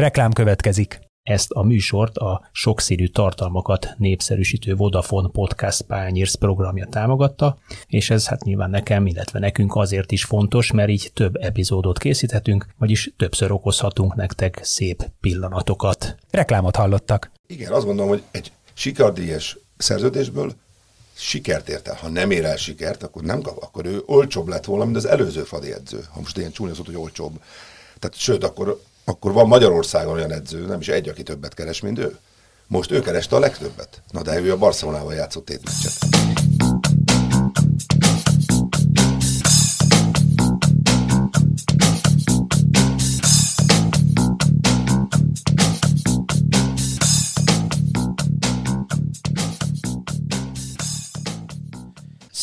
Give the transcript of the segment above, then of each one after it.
Reklám következik. Ezt a műsort a sokszínű tartalmakat népszerűsítő Vodafone Podcast Pányérsz programja támogatta, és ez hát nyilván nekem, illetve nekünk azért is fontos, mert így több epizódot készíthetünk, vagyis többször okozhatunk nektek szép pillanatokat. Reklámot hallottak. Igen, azt gondolom, hogy egy sikardíjas szerződésből sikert ért el. Ha nem ér el sikert, akkor nem kap, akkor ő olcsóbb lett volna, mint az előző fadi edző. Ha most ilyen csúnya szót, hogy olcsóbb. Tehát sőt, akkor, akkor van Magyarországon olyan edző, nem is egy, aki többet keres, mint ő. Most ő kereste a legtöbbet. Na de ő a Barcelonával játszott tét.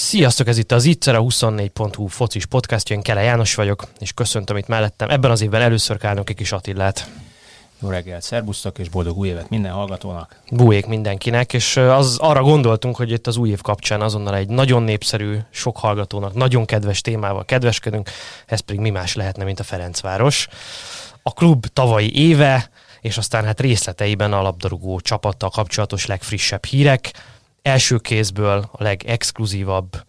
Sziasztok, ez itt az Itzer, a 24.hu focis podcastja, én Kele János vagyok, és köszöntöm itt mellettem. Ebben az évben először kálnok egy kis Attillát. Jó reggelt, szerbusztok, és boldog új évet minden hallgatónak. Bújék mindenkinek, és az, arra gondoltunk, hogy itt az új év kapcsán azonnal egy nagyon népszerű, sok hallgatónak, nagyon kedves témával kedveskedünk, ez pedig mi más lehetne, mint a Ferencváros. A klub tavalyi éve, és aztán hát részleteiben a labdarúgó csapattal kapcsolatos legfrissebb hírek, első kézből a legexkluzívabb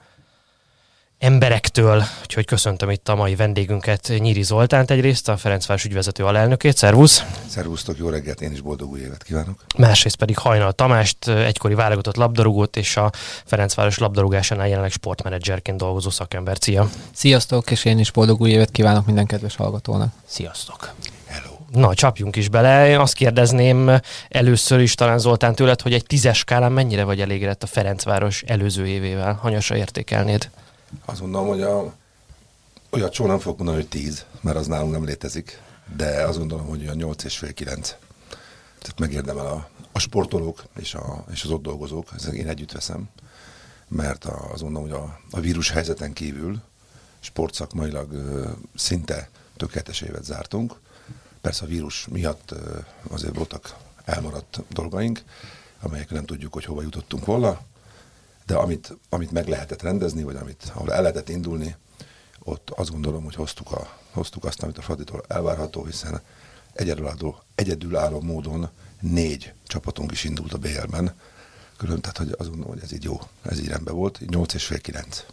emberektől, úgyhogy köszöntöm itt a mai vendégünket, Nyíri Zoltánt egyrészt, a Ferencváros ügyvezető alelnökét. Szervusz! Szervusztok, jó reggelt, én is boldog új évet kívánok! Másrészt pedig Hajnal Tamást, egykori válogatott labdarúgót és a Ferencváros labdarúgásánál jelenleg sportmenedzserként dolgozó szakember. Szia! Sziasztok, és én is boldog új évet kívánok minden kedves hallgatónak! Sziasztok! Na, csapjunk is bele. Azt kérdezném először is talán Zoltán tőled, hogy egy tízes skálán mennyire vagy elégedett a Ferencváros előző évével? Hanyasra értékelnéd? Azt mondom, hogy a, olyat soha nem fogok mondani, hogy 10, mert az nálunk nem létezik, de azt gondolom, hogy olyan 8 és fél 9. Tehát megérdemel a, a sportolók és, a, és az ott dolgozók, ezt én együtt veszem, mert a, azt mondom, hogy a, a vírus helyzeten kívül sportszakmailag szinte tökéletes évet zártunk. Persze a vírus miatt ö, azért voltak elmaradt dolgaink, amelyek nem tudjuk, hogy hova jutottunk volna, de amit, amit meg lehetett rendezni, vagy amit, ahol el lehetett indulni, ott azt gondolom, hogy hoztuk, a, hoztuk azt, amit a Fraditól elvárható, hiszen egyedülálló, egyedülálló módon négy csapatunk is indult a BL-ben, külön, tehát hogy azt gondolom, hogy ez így jó, ez így rendben volt, 8 és fél 9.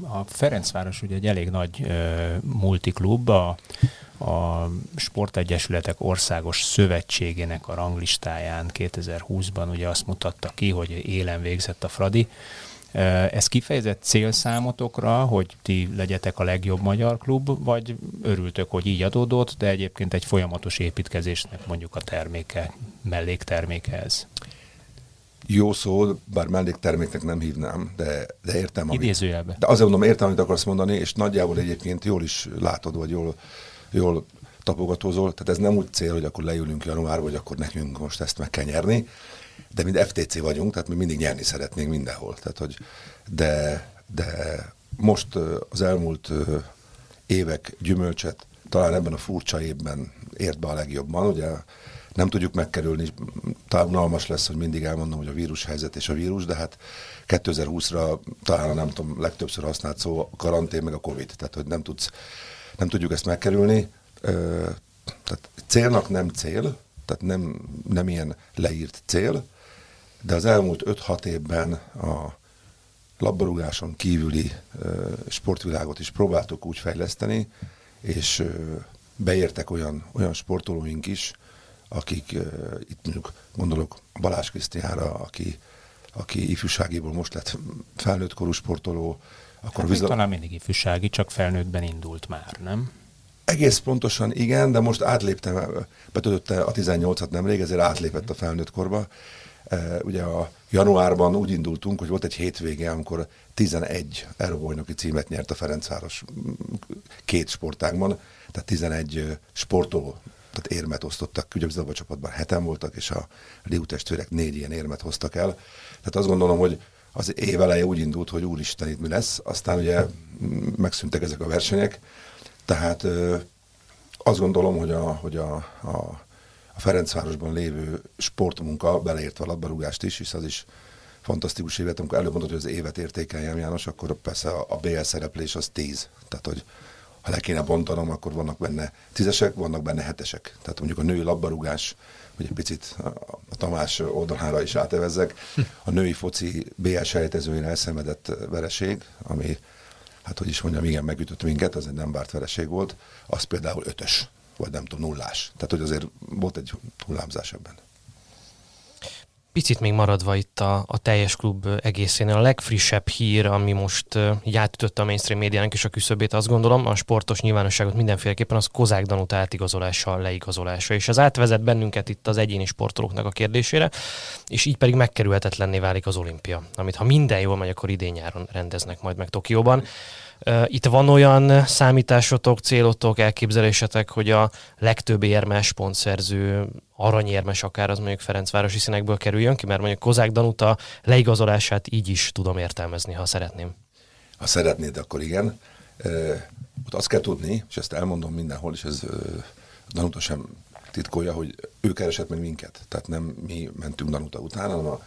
A Ferencváros ugye egy elég nagy uh, multiklub, a, a Sportegyesületek Országos Szövetségének a ranglistáján 2020-ban ugye azt mutatta ki, hogy élen végzett a Fradi. Ez kifejezett cél számotokra, hogy ti legyetek a legjobb magyar klub, vagy örültök, hogy így adódott, de egyébként egy folyamatos építkezésnek mondjuk a terméke, mellékterméke ez? Jó szó, bár mellékterméknek nem hívnám, de, de értem. Amit, Idézőjelbe. de azért mondom, értem, amit akarsz mondani, és nagyjából egyébként jól is látod, vagy jól, jól tapogatózol. Tehát ez nem úgy cél, hogy akkor leülünk januárba, vagy akkor nekünk most ezt meg kell nyerni, de mind FTC vagyunk, tehát mi mindig nyerni szeretnénk mindenhol. Tehát, hogy de, de most az elmúlt évek gyümölcset talán ebben a furcsa évben ért be a legjobban. Ugye nem tudjuk megkerülni, talán unalmas lesz, hogy mindig elmondom, hogy a vírus helyzet és a vírus, de hát 2020-ra talán nem tudom, legtöbbször használt szó a karantén meg a Covid, tehát hogy nem tudsz, nem tudjuk ezt megkerülni. Tehát célnak nem cél, tehát nem, nem ilyen leírt cél, de az elmúlt 5-6 évben a labdarúgáson kívüli sportvilágot is próbáltuk úgy fejleszteni, és beértek olyan, olyan sportolóink is, akik itt mondjuk gondolok Balázs Krisztiánra, aki, aki ifjúságiból most lett felnőtt korú sportoló. Akkor hát vizla... talán mindig ifjúsági, csak felnőttben indult már, nem? Egész pontosan igen, de most átléptem, betöltötte a 18-at nemrég, ezért átlépett a felnőtt korba. Uh, ugye a januárban úgy indultunk, hogy volt egy hétvége, amikor 11 euróbajnoki címet nyert a Ferencváros két sportágban, tehát 11 sportoló tehát érmet osztottak, ugye a csapatban heten voltak, és a Liu testvérek négy ilyen érmet hoztak el. Tehát azt gondolom, hogy az év eleje úgy indult, hogy úristen, itt mi lesz, aztán ugye megszűntek ezek a versenyek, tehát azt gondolom, hogy a, hogy a, a, a Ferencvárosban lévő sportmunka, beleértve a labdarúgást is, hisz az is fantasztikus évet, amikor előbb mondod, hogy az évet értékeljem János, akkor persze a, a BL szereplés az 10. Tehát, hogy ha le kéne bontanom, akkor vannak benne tízesek, vannak benne hetesek. Tehát mondjuk a női labdarúgás, hogy egy picit a Tamás oldalára is átevezzek, a női foci BL sejtezőjén elszenvedett vereség, ami, hát hogy is mondjam, igen, megütött minket, az egy nem várt vereség volt, az például ötös, vagy nem tudom, nullás. Tehát, hogy azért volt egy hullámzás ebben. Picit még maradva itt a, a teljes klub egészén, a legfrissebb hír, ami most így átütötte a mainstream médiának is a küszöbét, azt gondolom, a sportos nyilvánosságot mindenféleképpen az Kozák Danuta átigazolással, leigazolása. És az átvezet bennünket itt az egyéni sportolóknak a kérdésére, és így pedig megkerülhetetlenné válik az olimpia, amit ha minden jól megy, akkor idén nyáron rendeznek majd meg Tokióban. Itt van olyan számításotok, célotok, elképzelésetek, hogy a legtöbb érmes pontszerző, aranyérmes akár az mondjuk Ferencvárosi színekből kerüljön ki, mert mondjuk Kozák Danuta leigazolását így is tudom értelmezni, ha szeretném. Ha szeretnéd, akkor igen. ott azt kell tudni, és ezt elmondom mindenhol, és ez Danuta sem titkolja, hogy ő keresett meg minket. Tehát nem mi mentünk Danuta után, hanem a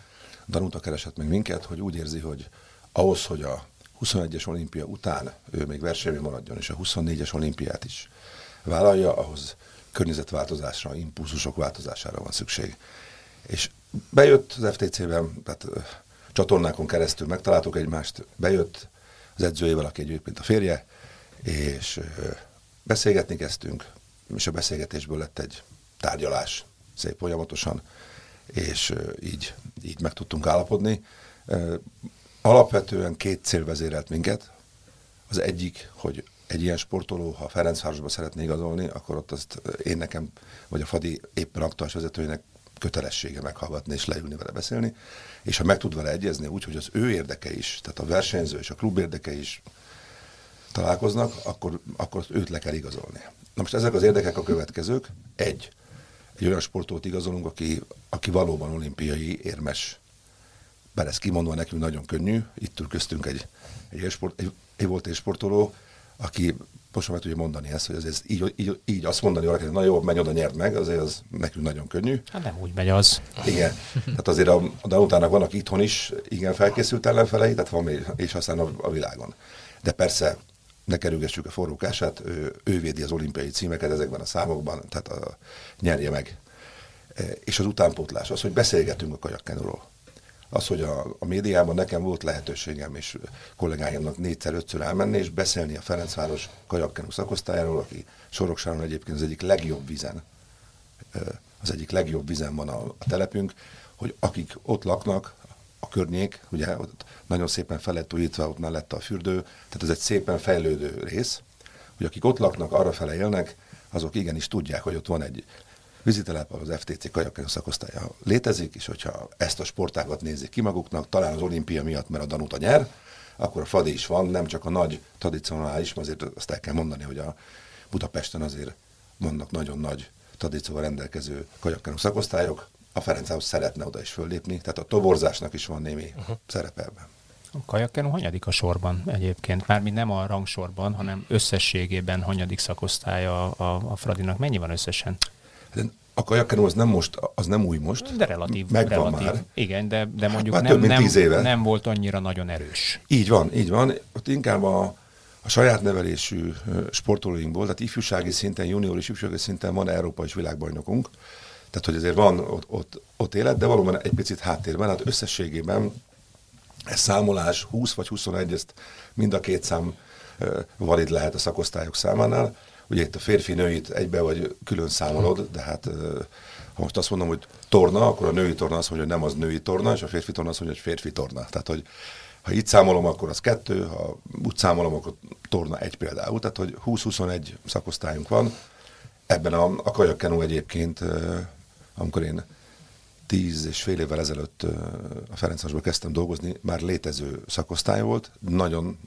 Danuta keresett meg minket, hogy úgy érzi, hogy ahhoz, hogy a 21-es olimpia után ő még versenyben maradjon, és a 24-es olimpiát is vállalja, ahhoz környezetváltozásra, impulzusok változására van szükség. És bejött az FTC-ben, tehát csatornákon keresztül megtaláltuk egymást, bejött az edzőjével, aki egyébként a férje, és beszélgetni kezdtünk, és a beszélgetésből lett egy tárgyalás, szép folyamatosan, és így, így meg tudtunk állapodni. Alapvetően két cél vezérelt minket. Az egyik, hogy egy ilyen sportoló, ha Ferencvárosba szeretné igazolni, akkor ott azt én nekem, vagy a Fadi éppen aktuális vezetőjének kötelessége meghallgatni és leülni vele beszélni, és ha meg tud vele egyezni úgy, hogy az ő érdeke is, tehát a versenyző és a klub érdeke is találkoznak, akkor, akkor őt le kell igazolni. Na most ezek az érdekek a következők. Egy, egy olyan sportot igazolunk, aki, aki valóban olimpiai érmes bár ez kimondva nekünk nagyon könnyű, itt ül köztünk egy, egy, élsport, egy, egy volt egy sportoló, aki most már tudja mondani ezt, hogy ez így, így, így azt mondani hogy na jó, menj oda, nyert meg, azért az nekünk nagyon könnyű. Hát nem úgy megy az. Igen. Tehát azért a, a Danutának vannak itthon is igen felkészült ellenfelei, tehát van még, és aztán a, a világon. De persze ne kerülgessük a forrókását, ő, ő védi az olimpiai címeket ezekben a számokban, tehát a, nyerje meg. E, és az utánpótlás, az, hogy beszélgetünk a kajakkenúról az, hogy a, a médiában nekem volt lehetőségem és kollégáimnak négyszer-ötször elmenni, és beszélni a Ferencváros kajakkenu szakosztályáról, aki Soroksáron egyébként az egyik legjobb vizen, az egyik legjobb vizen van a, a telepünk, hogy akik ott laknak, a környék, ugye ott nagyon szépen fel lett újítva, ott mellett a fürdő, tehát ez egy szépen fejlődő rész, hogy akik ott laknak, arra fele élnek, azok igenis tudják, hogy ott van egy vízitelep, az FTC kajakkenő szakosztálya létezik, és hogyha ezt a sportágat nézik ki maguknak, talán az olimpia miatt, mert a Danuta nyer, akkor a Fradi is van, nem csak a nagy tradicionális, azért azt el kell mondani, hogy a Budapesten azért vannak nagyon nagy tradícióval rendelkező kajakkenő szakosztályok, a Ferencához szeretne oda is föllépni, tehát a toborzásnak is van némi uh-huh. szerepe ebben. A kajakkenu hanyadik a sorban egyébként? Mármint nem a rangsorban, hanem összességében hanyadik szakosztálya a, a Fradinak. Mennyi van összesen? A kajakkenó az nem most, az nem új most. De relatív. Megvan relatív. már. Igen, de, de mondjuk már nem, nem, éve. nem volt annyira nagyon erős. Így van, így van. Ott inkább a, a saját nevelésű sportolóinkból, tehát ifjúsági szinten, junior és ifjúsági szinten van Európa és világbajnokunk. Tehát, hogy azért van ott, ott, ott élet, de valóban egy picit háttérben, hát összességében ez számolás 20 vagy 21, ezt mind a két szám valid lehet a szakosztályok számánál. Ugye itt a férfi-nőit egybe vagy külön számolod, de hát ha most azt mondom, hogy torna, akkor a női torna azt mondja, hogy nem az női torna, és a férfi torna azt mondja, hogy férfi torna. Tehát, hogy ha itt számolom, akkor az kettő, ha úgy számolom, akkor torna egy például. Tehát, hogy 20-21 szakosztályunk van. Ebben a, a kajakkenú egyébként, amikor én tíz és fél évvel ezelőtt a Ferencvárosban kezdtem dolgozni, már létező szakosztály volt, nagyon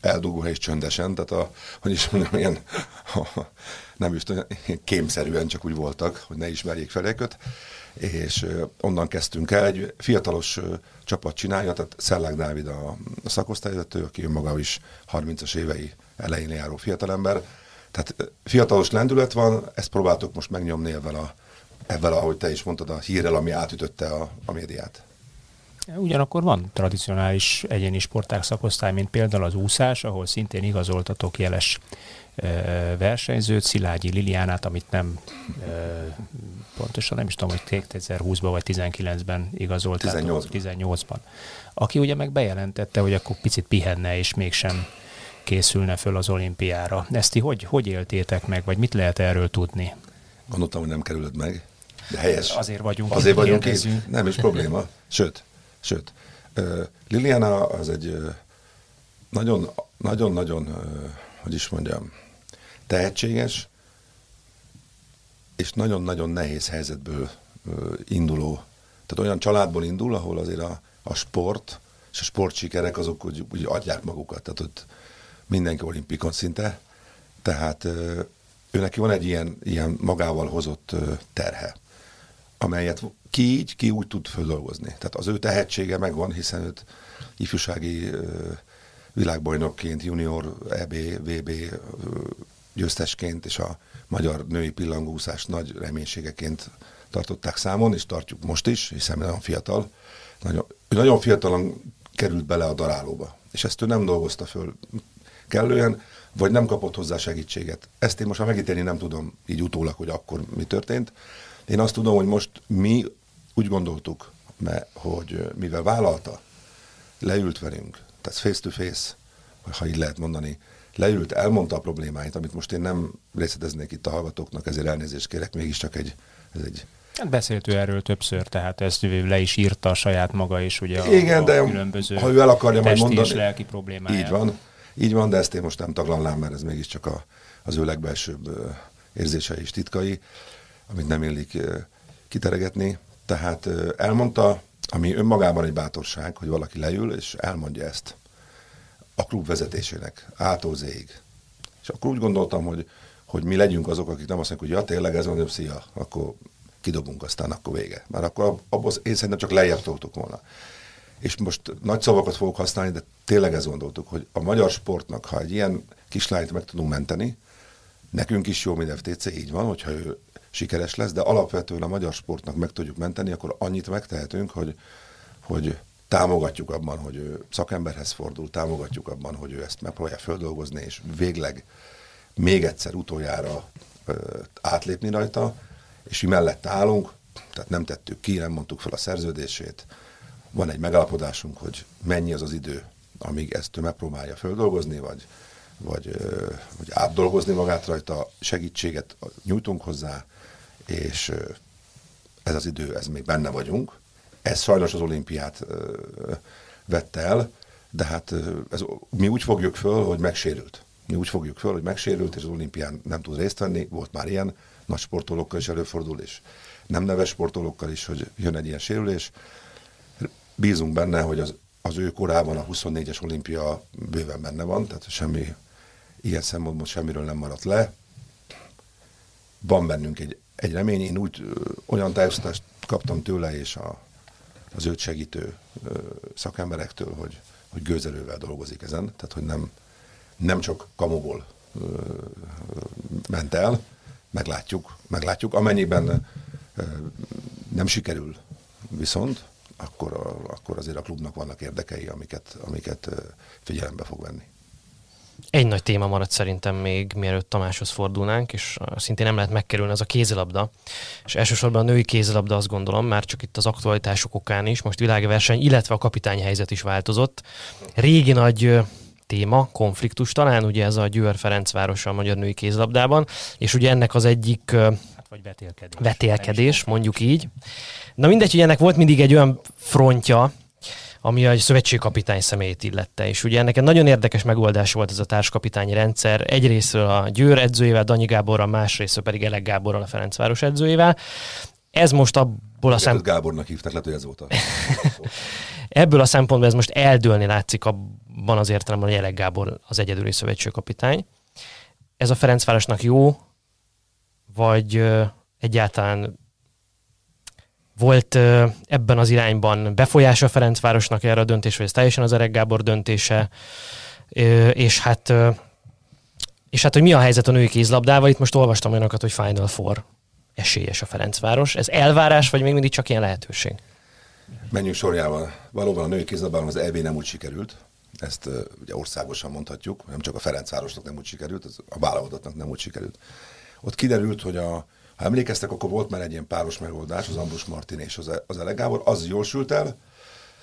eldugó és csöndesen, tehát a, hogy is mondjam, ilyen, nem is tudom, kémszerűen csak úgy voltak, hogy ne ismerjék fel őket, és onnan kezdtünk el, egy fiatalos csapat csinálja, tehát Szellák Dávid a, a szakosztályvezető, aki maga is 30-as évei elején járó fiatalember, tehát fiatalos lendület van, ezt próbáltuk most megnyomni ebben a ebben, ahogy te is mondtad, a hírrel, ami átütötte a, a médiát. Ugyanakkor van tradicionális egyéni sporták szakosztály, mint például az úszás, ahol szintén igazoltatok jeles versenyzőt, Szilágyi Liliánát, amit nem pontosan nem is tudom, hogy 2020-ban vagy 19-ben igazolt. 18-ban. 18-ban. Aki ugye meg bejelentette, hogy akkor picit pihenne, és mégsem készülne föl az olimpiára. Ezt ti hogy, hogy éltétek meg, vagy mit lehet erről tudni? Gondoltam, hogy nem kerülöd meg, de helyes. Azért vagyunk Azért vagyunk itt. Nem is probléma. Sőt, sőt. Liliana az egy nagyon, nagyon, nagyon, hogy is mondjam, tehetséges, és nagyon-nagyon nehéz helyzetből induló. Tehát olyan családból indul, ahol azért a, a sport és a sportsikerek azok úgy, úgy adják magukat. Tehát ott mindenki olimpikon szinte. Tehát ő neki van egy ilyen, ilyen magával hozott terhe, amelyet ki így, ki úgy tud földolgozni. Tehát az ő tehetsége megvan, hiszen őt ifjúsági világbajnokként, junior EB, VB győztesként és a magyar női pillangószás nagy reménységeként tartották számon, és tartjuk most is, hiszen nagyon fiatal. Nagyon, nagyon fiatalan került bele a darálóba, és ezt ő nem dolgozta föl kellően, vagy nem kapott hozzá segítséget. Ezt én most már megítélni nem tudom így utólag, hogy akkor mi történt. Én azt tudom, hogy most mi úgy gondoltuk, mert, hogy mivel vállalta, leült velünk, tehát face to face, ha így lehet mondani, leült, elmondta a problémáit, amit most én nem részleteznék itt a hallgatóknak, ezért elnézést kérek, mégiscsak egy, ez egy Hát beszélt ő erről többször, tehát ezt le is írta a saját maga is, ugye a, Igen, de a különböző ha ő el akarja majd mondani, és lelki problémáját. Így van, így van, de ezt én most nem taglalnám, mert ez mégiscsak a, az ő legbelsőbb érzései és titkai, amit nem illik kiteregetni. Tehát elmondta, ami önmagában egy bátorság, hogy valaki leül és elmondja ezt a klub vezetésének, ától zéig. És akkor úgy gondoltam, hogy, hogy mi legyünk azok, akik nem azt mondják, hogy ja, tényleg ez van, szia, akkor kidobunk, aztán akkor vége. Már akkor abból én szerintem csak lejjebb toltuk volna. És most nagy szavakat fogok használni, de tényleg ezt gondoltuk, hogy a magyar sportnak, ha egy ilyen kislányt meg tudunk menteni, nekünk is jó, mint FTC, így van, hogyha ő sikeres lesz, de alapvetően a magyar sportnak meg tudjuk menteni, akkor annyit megtehetünk, hogy, hogy támogatjuk abban, hogy ő szakemberhez fordul, támogatjuk abban, hogy ő ezt megpróbálja földolgozni, és végleg még egyszer utoljára ö, átlépni rajta, és mi mellett állunk, tehát nem tettük ki, nem mondtuk fel a szerződését, van egy megállapodásunk, hogy mennyi az az idő, amíg ezt ő megpróbálja földolgozni, vagy, vagy, vagy átdolgozni magát rajta, segítséget nyújtunk hozzá, és ez az idő, ez még benne vagyunk, ez sajnos az olimpiát vette el, de hát ez, mi úgy fogjuk föl, hogy megsérült. Mi úgy fogjuk föl, hogy megsérült, és az olimpián nem tud részt venni. Volt már ilyen, nagy sportolókkal is előfordul, és nem neves sportolókkal is, hogy jön egy ilyen sérülés. Bízunk benne, hogy az, az ő korában a 24-es olimpia bőven benne van, tehát semmi ilyen szempontból semmiről nem maradt le. Van bennünk egy, egy remény, én úgy olyan tájékoztatást kaptam tőle és a az őt segítő szakemberektől, hogy, hogy gőzerővel dolgozik ezen, tehát hogy nem, nem csak kamuból ment el, meglátjuk, meglátjuk. Amennyiben nem sikerül viszont, akkor, akkor azért a klubnak vannak érdekei, amiket, amiket figyelembe fog venni. Egy nagy téma maradt szerintem még, mielőtt Tamáshoz fordulnánk, és szintén nem lehet megkerülni, az a kézilabda. És elsősorban a női kézilabda azt gondolom, már csak itt az aktualitások okán is, most világverseny, illetve a kapitányhelyzet is változott. Régi nagy téma, konfliktus talán, ugye ez a Győr Ferencváros a magyar női kézlabdában, és ugye ennek az egyik hát vagy vetélkedés. Vetélkedés, mondjuk így. Na mindegy, hogy ennek volt mindig egy olyan frontja, ami a szövetségkapitány személyét illette. És ugye ennek egy nagyon érdekes megoldás volt ez a társkapitányi rendszer. Egyrésztről a Győr edzőjével, Danyi Gáborral, másrésztről pedig Elek Gáborral, a Ferencváros edzőjével. Ez most abból a szempontból... Gábornak hívták, lehet, hogy ez volt a... Ebből a szempontból ez most eldőlni látszik abban az értelemben, hogy Elek Gábor az egyedüli szövetségkapitány. Ez a Ferencvárosnak jó, vagy egyáltalán volt ebben az irányban befolyása Ferencvárosnak erre a döntésre, ez teljesen az Erek Gábor döntése, és hát és hát, hogy mi a helyzet a női kézlabdával, itt most olvastam olyanokat, hogy Final Four esélyes a Ferencváros. Ez elvárás, vagy még mindig csak ilyen lehetőség? Menjünk sorjával. Valóban a női kézlabdában az EB nem úgy sikerült, ezt ugye országosan mondhatjuk, nem csak a Ferencvárosnak nem úgy sikerült, az a válogatottnak nem úgy sikerült. Ott kiderült, hogy a, ha emlékeztek, akkor volt már egy ilyen páros megoldás, az Ambrus Martin és az, az Elegábor, az jól sült el,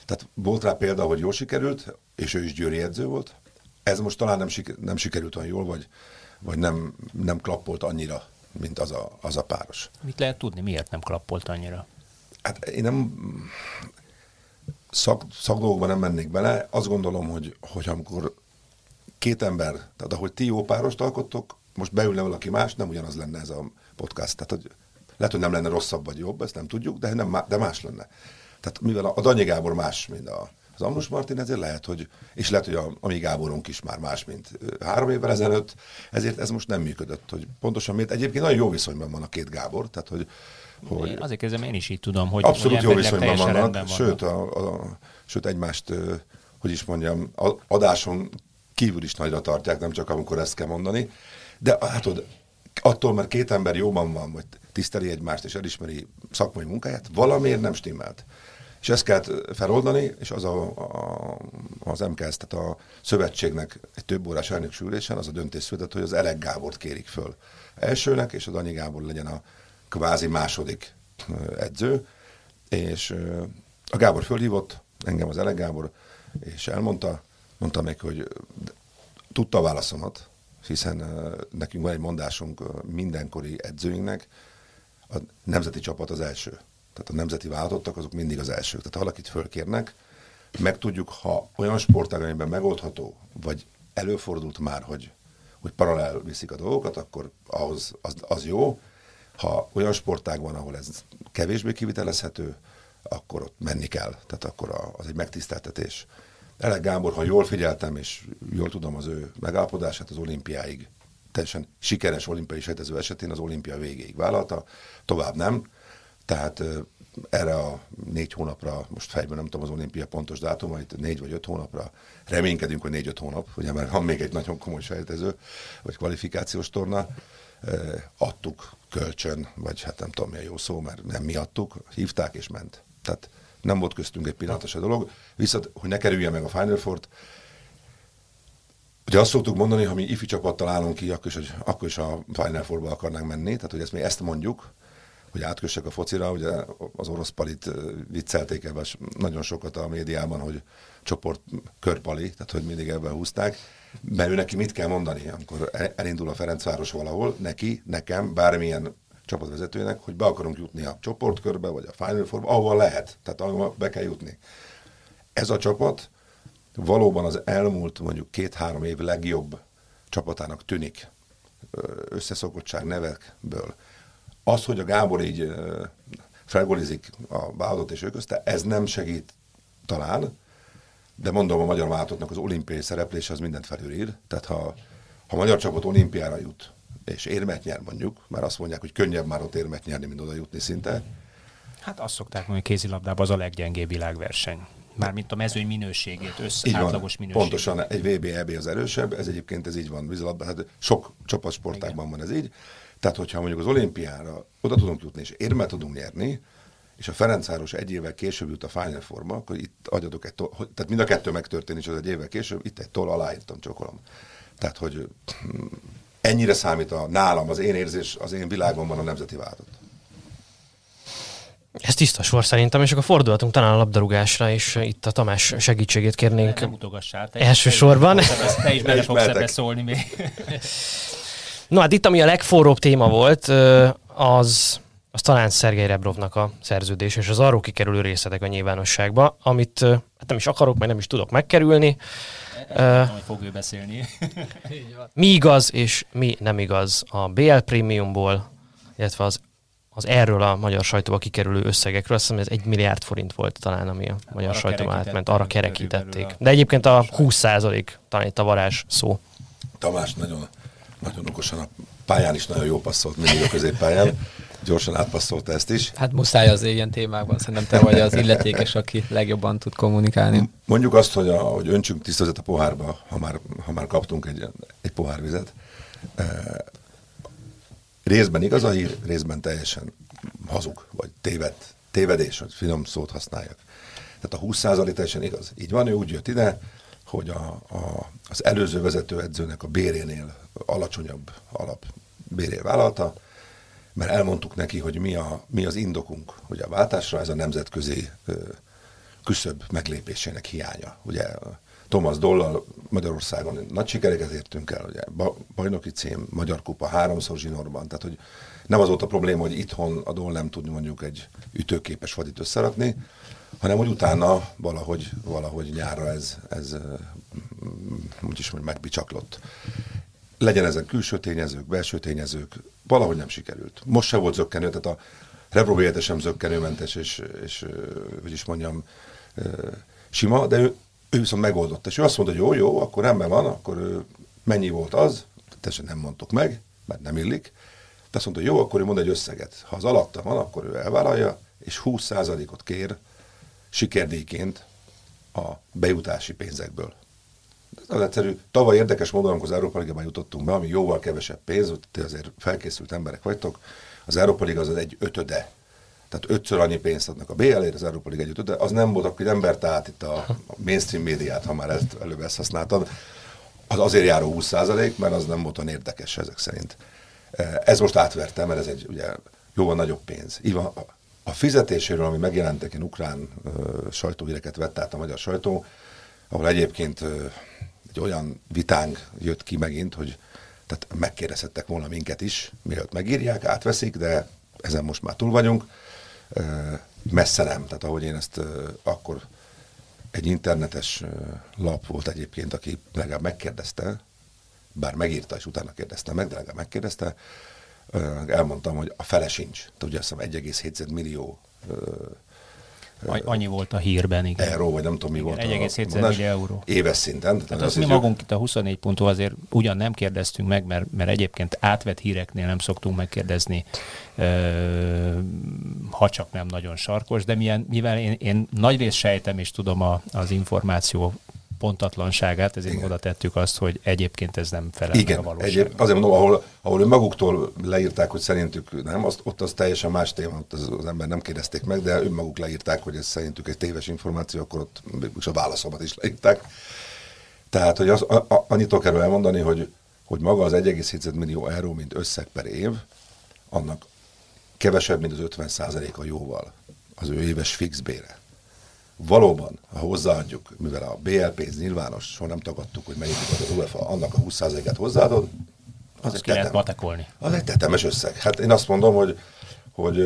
tehát volt rá példa, hogy jól sikerült, és ő is győri edző volt. Ez most talán nem, siker, nem sikerült olyan jól, vagy, vagy nem, nem klappolt annyira, mint az a, az a páros. Mit lehet tudni, miért nem klappolt annyira? Hát én nem szak, szakdolgokban nem mennék bele. Azt gondolom, hogy, hogy amikor két ember, tehát ahogy ti jó párost alkottok, most beülne valaki más, nem ugyanaz lenne ez a podcast. Tehát, hogy lehet, hogy nem lenne rosszabb vagy jobb, ezt nem tudjuk, de, nem, de más lenne. Tehát mivel a, a Danyi Gábor más, mint a, az Ambrus Martin, ezért lehet, hogy, és lehet, hogy a, a mi Gáborunk is már más, mint három évvel ezelőtt, ezért ez most nem működött. Hogy pontosan miért? Egyébként nagyon jó viszonyban van a két Gábor, tehát hogy, hogy én azért kezdem, én is így tudom, hogy abszolút hogy jó viszonyban vannak, vannak, sőt, a, a, sőt egymást, hogy is mondjam, adáson kívül is nagyra tartják, nem csak amikor ezt kell mondani, de hát attól, mert két ember jóban van, vagy tiszteli egymást, és elismeri szakmai munkáját, valamiért nem stimmelt. És ezt kellett feloldani, és az a, a, az MKS, tehát a szövetségnek egy több órás elnöksülésen az a döntés született, hogy az Elek Gábort kérik föl elsőnek, és az Anyi Gábor legyen a kvázi második edző, és a Gábor fölhívott, engem az Elek Gábor, és elmondta, mondta meg, hogy tudta a válaszomat, hiszen nekünk van egy mondásunk mindenkori edzőinknek, a nemzeti csapat az első. Tehát a nemzeti váltottak azok mindig az elsők. Tehát ha valakit fölkérnek, meg tudjuk, ha olyan sportáganyban megoldható, vagy előfordult már, hogy, hogy paralel viszik a dolgokat, akkor ahhoz az, az jó. Ha olyan sportág van, ahol ez kevésbé kivitelezhető, akkor ott menni kell. Tehát akkor az egy megtiszteltetés. Elek Gábor, ha jól figyeltem, és jól tudom az ő megállapodását az olimpiáig, teljesen sikeres olimpiai sejtező esetén az olimpia végéig vállalta, tovább nem. Tehát erre a négy hónapra, most fejben nem tudom az olimpia pontos dátumait, négy vagy öt hónapra, reménykedünk, hogy négy-öt hónap, ugye mert van még egy nagyon komoly sejtező, vagy kvalifikációs torna, adtuk kölcsön, vagy hát nem tudom milyen jó szó, mert nem mi adtuk, hívták és ment. Tehát nem volt köztünk egy pillanatos a dolog. Viszont, hogy ne kerülje meg a Final Four-t, Ugye azt szoktuk mondani, ha mi ifi csapattal állunk ki, akkor is, hogy, akkor is a Final Four-ba akarnánk menni, tehát hogy ezt mi ezt mondjuk, hogy átkössek a focira, ugye az orosz palit viccelték ebben nagyon sokat a médiában, hogy csoport körpali, tehát hogy mindig ebben húzták, mert ő neki mit kell mondani, amikor elindul a Ferencváros valahol, neki, nekem, bármilyen csapatvezetőnek, hogy be akarunk jutni a csoportkörbe, vagy a Final Four-ba, ahol lehet, tehát ahol be kell jutni. Ez a csapat valóban az elmúlt mondjuk két-három év legjobb csapatának tűnik összeszokottság nevekből. Az, hogy a Gábor így felgolizik a vállalot és ő közte, ez nem segít talán, de mondom a magyar váltottnak az olimpiai szereplése az mindent felülír. Tehát ha, ha a magyar csapat olimpiára jut, és érmet nyer mondjuk, mert azt mondják, hogy könnyebb már ott érmet nyerni, mint oda jutni szinte. Hát azt szokták mondani, hogy kézilabdában az a leggyengébb világverseny. Mármint a mezőny minőségét, össze, így átlagos minőségét. Pontosan, egy VB, EB az erősebb, ez egyébként ez így van vízilabda, hát sok csapatsportákban van ez így. Tehát, hogyha mondjuk az olimpiára oda tudunk jutni, és érmet tudunk nyerni, és a Ferencváros egy évvel később jut a Final Forma, akkor itt adjatok egy toll, tehát mind a kettő megtörténik, és az egy évvel később, itt egy toll aláírtam, csokolom. Tehát, hogy ennyire számít a nálam, az én érzés, az én világomban a nemzeti váltott. Ez tiszta sor szerintem, és akkor fordulhatunk talán a labdarúgásra, és itt a Tamás segítségét kérnénk. Nem utogassál. Te elsősorban. Te is bele fogsz ebbe szólni még. No hát itt, ami a legforróbb téma volt, az, az talán Szergei Rebrovnak a szerződés, és az arról kikerülő részletek a nyilvánosságba, amit hát nem is akarok, meg nem is tudok megkerülni. Uh, fog ő beszélni. mi igaz és mi nem igaz a BL Premiumból, illetve az az erről a magyar sajtóba kikerülő összegekről, azt hiszem ez egy milliárd forint volt talán, ami a hát magyar sajtóban átment, arra kerekítették. De egyébként a 20 százalék talán itt a varázs szó. Tamás nagyon, nagyon okosan a pályán is nagyon jó passzolt, mindig a középpályán. Gyorsan átpasszolta ezt is. Hát muszáj az ilyen témákban, szerintem te vagy az illetékes, aki legjobban tud kommunikálni. Mondjuk azt, hogy, a, hogy öntsünk tisztazat a pohárba, ha már, ha már kaptunk egy, egy pohár vizet. E, részben igaz a hír, részben teljesen hazug, vagy téved, tévedés, hogy finom szót használjak. Tehát a 20% teljesen igaz. Így van, ő úgy jött ide, hogy a, a, az előző vezetőedzőnek a bérénél alacsonyabb alap béré vállalta, mert elmondtuk neki, hogy mi, a, mi az indokunk, hogy a váltásra ez a nemzetközi ö, küszöbb meglépésének hiánya. Ugye Thomas Dollal Magyarországon nagy sikereket értünk el, ugye bajnoki cím, Magyar Kupa háromszor zsinórban, tehát hogy nem az volt a probléma, hogy itthon a Doll nem tud mondjuk egy ütőképes vadit összerakni, hanem hogy utána valahogy, valahogy nyára ez, ez úgyis hogy megbicsaklott. Legyen ezek külső tényezők, belső tényezők, valahogy nem sikerült. Most se volt zöggenő, tehát a Rebro sem zöggenőmentes, és, és hogy is mondjam, sima, de ő, ő viszont megoldotta. És ő azt mondta, hogy jó, jó, akkor rendben van, akkor mennyi volt az, teljesen nem mondtuk meg, mert nem illik, de azt mondta, hogy jó, akkor ő mond egy összeget. Ha az alatta van, akkor ő elvállalja, és 20%-ot kér sikerdíjként a bejutási pénzekből. Ez egyszerű. Tavaly érdekes módon, amikor az Európa Ligában jutottunk be, ami jóval kevesebb pénz, ti azért felkészült emberek vagytok, az Európa Liga az egy ötöde. Tehát ötször annyi pénzt adnak a BL-ért, az Európa Liga egy ötöde. Az nem volt, akkor nem verte át itt a mainstream médiát, ha már ezt, előbb ezt használtad. Az azért járó 20%, mert az nem volt olyan érdekes ezek szerint. Ez most átvertem, mert ez egy ugye jóval nagyobb pénz. Így a fizetéséről, ami megjelentek, én ukrán uh, sajtóhíreket vett át a magyar sajtó, ahol egyébként egy olyan vitánk jött ki megint, hogy tehát megkérdezhettek volna minket is, mielőtt megírják, átveszik, de ezen most már túl vagyunk. Messze nem, tehát ahogy én ezt akkor egy internetes lap volt egyébként, aki legalább megkérdezte, bár megírta, és utána kérdezte meg, de legalább megkérdezte, elmondtam, hogy a fele sincs. Ugye azt hiszem 1,7 millió Annyi volt a hírben, igen. Euró, vagy nem tudom mi volt. 1,7 millió euró. Éves szinten. Tehát azt mi magunk itt a 24 ponttól azért ugyan nem kérdeztünk meg, mert, mert egyébként átvett híreknél nem szoktunk megkérdezni, ha csak nem nagyon sarkos, de milyen, mivel én, én nagyrészt sejtem és tudom a, az információ pontatlanságát, ezért Igen. oda tettük azt, hogy egyébként ez nem felel Igen, a valóságnak. Egyéb, azért mondom, ahol, ahol ő maguktól leírták, hogy szerintük nem, azt, ott az teljesen más téma, ott az, az ember nem kérdezték meg, de önmaguk leírták, hogy ez szerintük egy téves információ, akkor ott a válaszomat is leírták. Tehát, hogy az, a, a, annyit kell elmondani, hogy, hogy maga az 1,7 millió euró, mint összeg per év, annak kevesebb, mint az 50 a jóval az ő éves fix bére valóban, ha hozzáadjuk, mivel a BL pénz nyilvános, soha nem tagadtuk, hogy mennyit ad az UEFA, annak a 20%-et hozzáadod, az, az egy lehet matekolni. Az egy tetemes összeg. Hát én azt mondom, hogy, hogy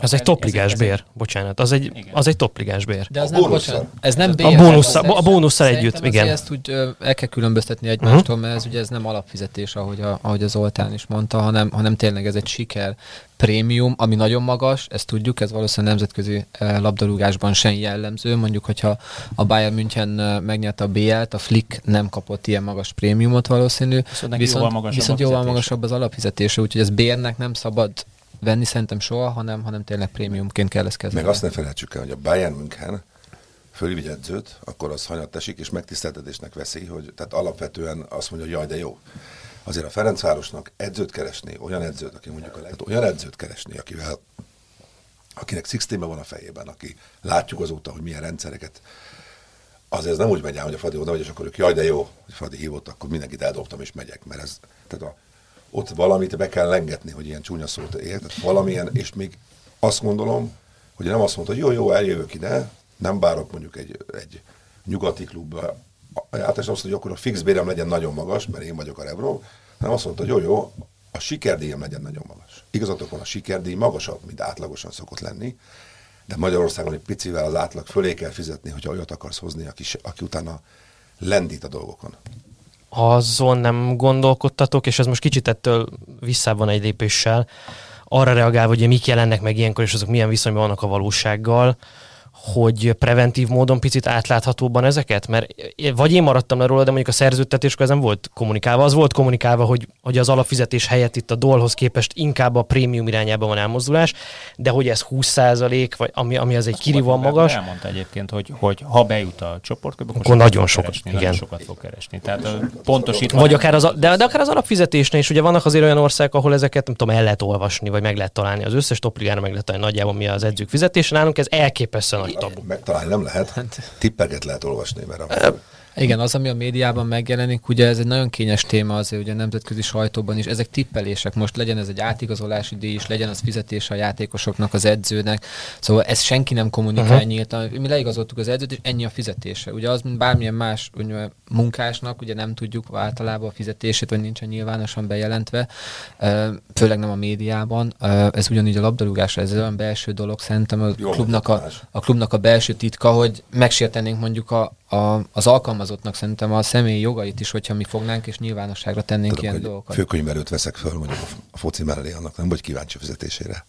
ez egy topligás bér, bocsánat, az egy, az egy topligás bér. De az nem, bocsánat, ez nem bér. A bónusszal, a bónusszal együtt, igen. Ezt úgy el kell különböztetni egymástól, uh-huh. mert ez ugye ez nem alapfizetés, ahogy, a, ahogy az Oltán is mondta, hanem, hanem tényleg ez egy siker prémium, ami nagyon magas, ezt tudjuk, ez valószínűleg nemzetközi labdarúgásban sem jellemző. Mondjuk, hogyha a Bayern München megnyerte a BL-t, a Flick nem kapott ilyen magas prémiumot valószínű. Viszont, viszont jóval magasabb, viszont jóval magasabb az alapfizetése, úgyhogy ez bérnek nem szabad venni szerintem soha, hanem, hanem tényleg prémiumként kell ezt kezelni. Meg azt ne felejtsük el, hogy a Bayern München fölvigy edzőt, akkor az hanyat esik, és megtiszteltetésnek veszi, hogy tehát alapvetően azt mondja, hogy jaj, de jó. Azért a Ferencvárosnak edzőt keresni, olyan edzőt, aki mondjuk a lehet, olyan edzőt keresni, akivel akinek Sixteenben van a fejében, aki látjuk azóta, hogy milyen rendszereket azért ez nem úgy megy el, hogy a Fradi oda vagy, és akkor ők, jaj, de jó, hogy Fradi hívott, akkor mindenkit eldobtam és megyek, mert ez, tehát a ott valamit be kell lengetni, hogy ilyen csúnya szót ért, valamilyen, és még azt gondolom, hogy nem azt mondta, hogy jó, jó, eljövök ide, nem bárok mondjuk egy, egy nyugati klubba, általában azt, hogy akkor a fix bérem legyen nagyon magas, mert én vagyok a Revro, hanem azt mondta, hogy jó, jó, a sikerdíjam legyen nagyon magas. Igazatok van, a sikerdíj magasabb, mint átlagosan szokott lenni, de Magyarországon egy picivel az átlag fölé kell fizetni, hogyha olyat akarsz hozni, aki, aki utána lendít a dolgokon azon nem gondolkodtatok, és ez most kicsit ettől visszában egy lépéssel, arra reagálva, hogy mik jelennek meg ilyenkor, és azok milyen viszonyban vannak a valósággal, hogy preventív módon picit átláthatóban ezeket? Mert vagy én maradtam le róla, de mondjuk a szerződtetéskor ez nem volt kommunikálva. Az volt kommunikálva, hogy, hogy az alapfizetés helyett itt a dolhoz képest inkább a prémium irányába van elmozdulás, de hogy ez 20 vagy ami, ami az egy kirívóan magas. Elmondta egyébként, hogy, hogy ha bejut a csoportkörből, akkor, akkor nagyon sokat, keresni, igen. nagyon sokat fog keresni. Tehát pontosítva. Vagy akár az, de, de akár az alapfizetésnél is, ugye vannak azért olyan országok, ahol ezeket nem tudom, el lehet olvasni, vagy meg lehet találni. Az összes topligára meg lehet találni nagyjából mi az edzők fizetése. Nálunk ez elképesztően nagy tabu. Megtalálni nem lehet, hát- tippeket lehet olvasni, mert a... Igen, az, ami a médiában megjelenik, ugye ez egy nagyon kényes téma azért, ugye a nemzetközi sajtóban is, ezek tippelések, most legyen ez egy átigazolási díj is, legyen az fizetés a játékosoknak, az edzőnek, szóval ez senki nem kommunikál uh-huh. nyíltan. Mi leigazoltuk az edzőt, és ennyi a fizetése. Ugye az, mint bármilyen más ugye, munkásnak, ugye nem tudjuk általában a fizetését, vagy nincsen nyilvánosan bejelentve, főleg nem a médiában. Ez ugyanígy a labdarúgásra, ez olyan belső dolog, szerintem a klubnak a, a klubnak a belső titka, hogy megsértenénk mondjuk a, a, az alkalmazottnak szerintem a személyi jogait is, hogyha mi fognánk, és nyilvánosságra tennénk Tudom, ilyen dolgokat. Főkönyvelőt veszek föl mondjuk a foci mellé, annak nem vagy kíváncsi fizetésére.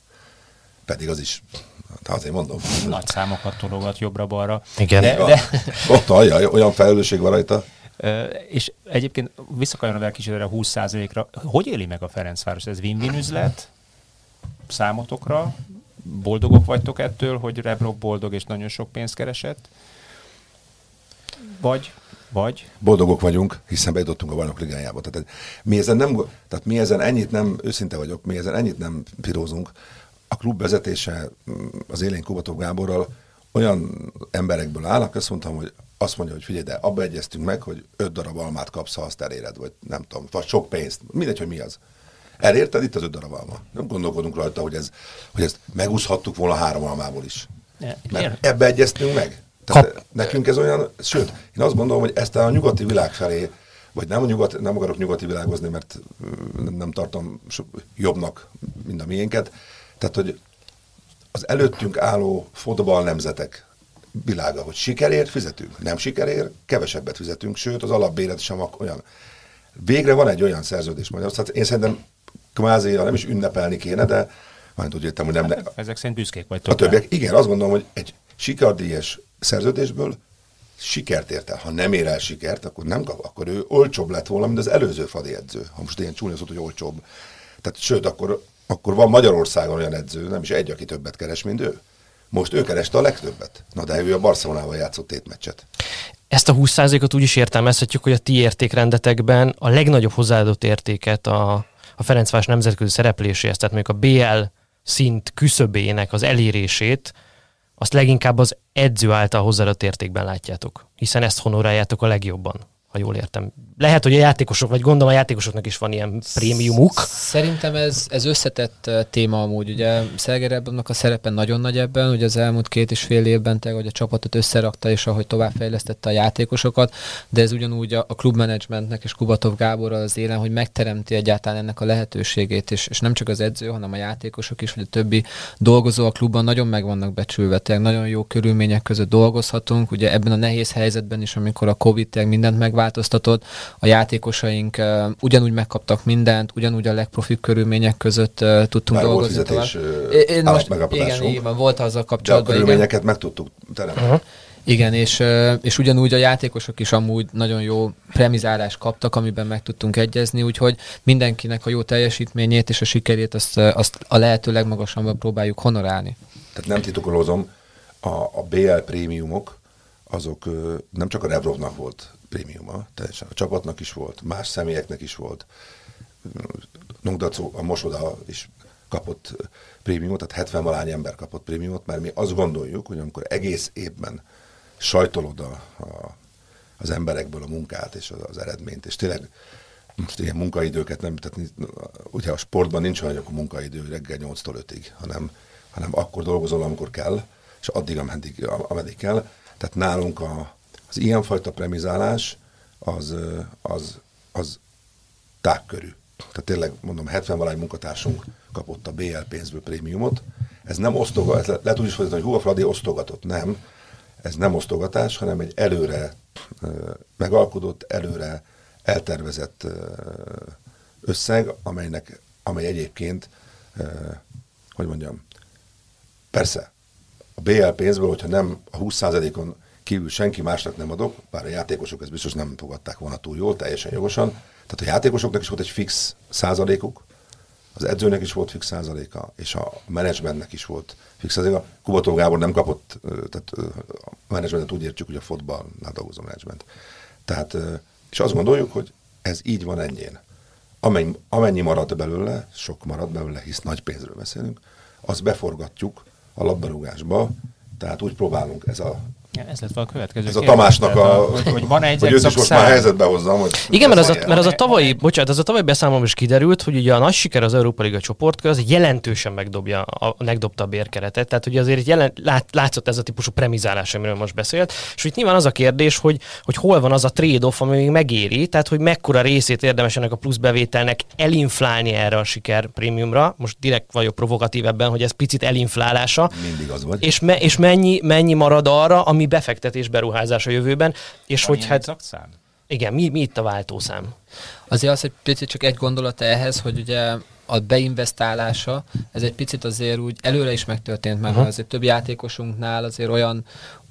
Pedig az is, hát azért mondom. Nagy számokat tologat jobbra-balra. Igen. De, de... Ott alja, olyan felelősség van rajta. és egyébként visszakanyarodva kicsit erre a 20%-ra, hogy éli meg a Ferencváros? Ez win-win üzlet számotokra? Boldogok vagytok ettől, hogy Rebrok boldog és nagyon sok pénzt keresett? Vagy, vagy? Boldogok vagyunk, hiszen bejutottunk a bajnok ligájába. Tehát mi ezen, nem, tehát mi ezen ennyit nem, őszinte vagyok, mi ezen ennyit nem pirózunk. A klub vezetése mm, az élén Kubató Gáborral olyan emberekből állnak, azt mondtam, hogy azt mondja, hogy figyelj, de abba egyeztünk meg, hogy öt darab almát kapsz, ha azt eléred, vagy nem tudom, vagy sok pénzt, mindegy, hogy mi az. Elérted itt az öt darab alma. Nem gondolkodunk rajta, hogy, ez, hogy ezt megúszhattuk volna három almából is. Mert ebbe egyeztünk meg. Tehát Kap... nekünk ez olyan, sőt, én azt gondolom, hogy ezt a nyugati világ felé, vagy nem, a nyugat, nem akarok nyugati világozni, mert nem tartom jobbnak, mint a miénket, tehát, hogy az előttünk álló fotball nemzetek világa, hogy sikerért fizetünk, nem sikerért, kevesebbet fizetünk, sőt az alapbéret sem olyan. Végre van egy olyan szerződés Magyarországon, én szerintem kvázi, nem is ünnepelni kéne, de majd úgy értem, hogy nem... Hát, ezek szerint büszkék vagy. A többiek, igen, azt gondolom, hogy egy sikardíjas szerződésből sikert ért. Ha nem ér el sikert, akkor nem kap, akkor ő olcsóbb lett volna, mint az előző fadi edző. Ha most ilyen csúnya hogy olcsóbb. Tehát sőt, akkor, akkor van Magyarországon olyan edző, nem is egy, aki többet keres, mint ő. Most ő kereste a legtöbbet. Na de ő a Barcelonával játszott tétmeccset. Ezt a 20%-ot úgy is értelmezhetjük, hogy a ti értékrendetekben a legnagyobb hozzáadott értéket a, a Ferencváros nemzetközi szerepléséhez, tehát mondjuk a BL szint küszöbének az elérését azt leginkább az edző által hozzáadott értékben látjátok, hiszen ezt honoráljátok a legjobban ha jól értem. Lehet, hogy a játékosok, vagy gondolom a játékosoknak is van ilyen prémiumuk. Szerintem ez, ez összetett téma amúgy. Ugye Szerger a szerepe nagyon nagy ebben, ugye az elmúlt két és fél évben te, hogy a csapatot összerakta, és ahogy továbbfejlesztette a játékosokat, de ez ugyanúgy a, a klubmenedzsmentnek és Kubatov Gáborral az élen, hogy megteremti egyáltalán ennek a lehetőségét, és, és nem csak az edző, hanem a játékosok is, vagy a többi dolgozó a klubban nagyon meg vannak becsülve, tehát nagyon jó körülmények között dolgozhatunk, ugye ebben a nehéz helyzetben is, amikor a Covid mindent megváltozott, változtatott, a játékosaink uh, ugyanúgy megkaptak mindent, ugyanúgy a legprofibb körülmények között uh, tudtunk Már dolgozni. Volt fizetés, Én most, igen, igen, volt azzal kapcsolatban. De a körülményeket igen. meg tudtuk teremteni. Uh-huh. Igen, és, és ugyanúgy a játékosok is amúgy nagyon jó premizálást kaptak, amiben meg tudtunk egyezni, úgyhogy mindenkinek a jó teljesítményét és a sikerét azt, azt a lehető legmagasabban próbáljuk honorálni. Tehát nem titkolózom, a, a BL prémiumok, azok nem csak a Revrovnak volt prémiuma, teljesen a csapatnak is volt, más személyeknek is volt. Nungdacó, a Mosoda is kapott prémiumot, tehát 70 valány ember kapott prémiumot, mert mi azt gondoljuk, hogy amikor egész évben sajtolod a, a, az emberekből a munkát és az, az eredményt, és tényleg most ilyen munkaidőket nem, tehát ugye a sportban nincs olyan, hogy a munkaidő reggel 8-tól 5-ig, hanem, hanem akkor dolgozol, amikor kell, és addig, ameddig, ameddig kell. Tehát nálunk a, az ilyenfajta premizálás az, az, az tágkörű. Tehát tényleg mondom, 70 valány munkatársunk kapott a BL pénzből prémiumot. Ez nem osztogatás, ez le, lehet úgy is fordítani, hogy hú, a Fradi osztogatott. Nem. Ez nem osztogatás, hanem egy előre megalkodott, előre eltervezett összeg, amelynek, amely egyébként, hogy mondjam, persze, a BL pénzből, hogyha nem a 20%-on kívül senki másnak nem adok, bár a játékosok ezt biztos nem fogadták volna túl jól, teljesen jogosan. Tehát a játékosoknak is volt egy fix százalékuk, az edzőnek is volt fix százaléka, és a menedzsmentnek is volt fix százaléka. Kubató Gábor nem kapott, tehát a menedzsmentet úgy értjük, hogy a fotballnál dolgozó menedzsment. Tehát, és azt gondoljuk, hogy ez így van ennyien. Amennyi, amennyi marad belőle, sok marad belőle, hisz nagy pénzről beszélünk, azt beforgatjuk a labdarúgásba, Tehát úgy próbálunk, ez a ez lett a következő Ez a Tamásnak a... Hogy, hogy van egy hogy őt is most már helyzetbe hozzam, hogy... Igen, mert az, a, mert az a tavalyi, bocsánat, az a tavalyi beszámolom is kiderült, hogy ugye a nagy siker az Európa Liga csoport az jelentősen megdobja, a, megdobta a bérkeretet, tehát ugye azért jelen, lát, látszott ez a típusú premizálás, amiről most beszélt, és itt nyilván az a kérdés, hogy, hogy hol van az a trade-off, ami még megéri, tehát hogy mekkora részét érdemes ennek a plusz bevételnek elinflálni erre a siker prémiumra, most direkt vagyok provokatív ebben, hogy ez picit elinflálása. Mindig az vagy. És, me, és mennyi, mennyi marad arra, ami ami befektetés, beruházás a jövőben. És Van hogy hát... Szám? Igen, mi, mi itt a váltószám? Azért az egy picit csak egy gondolat ehhez, hogy ugye a beinvestálása, ez egy picit azért úgy előre is megtörtént, mert uh-huh. azért több játékosunknál azért olyan,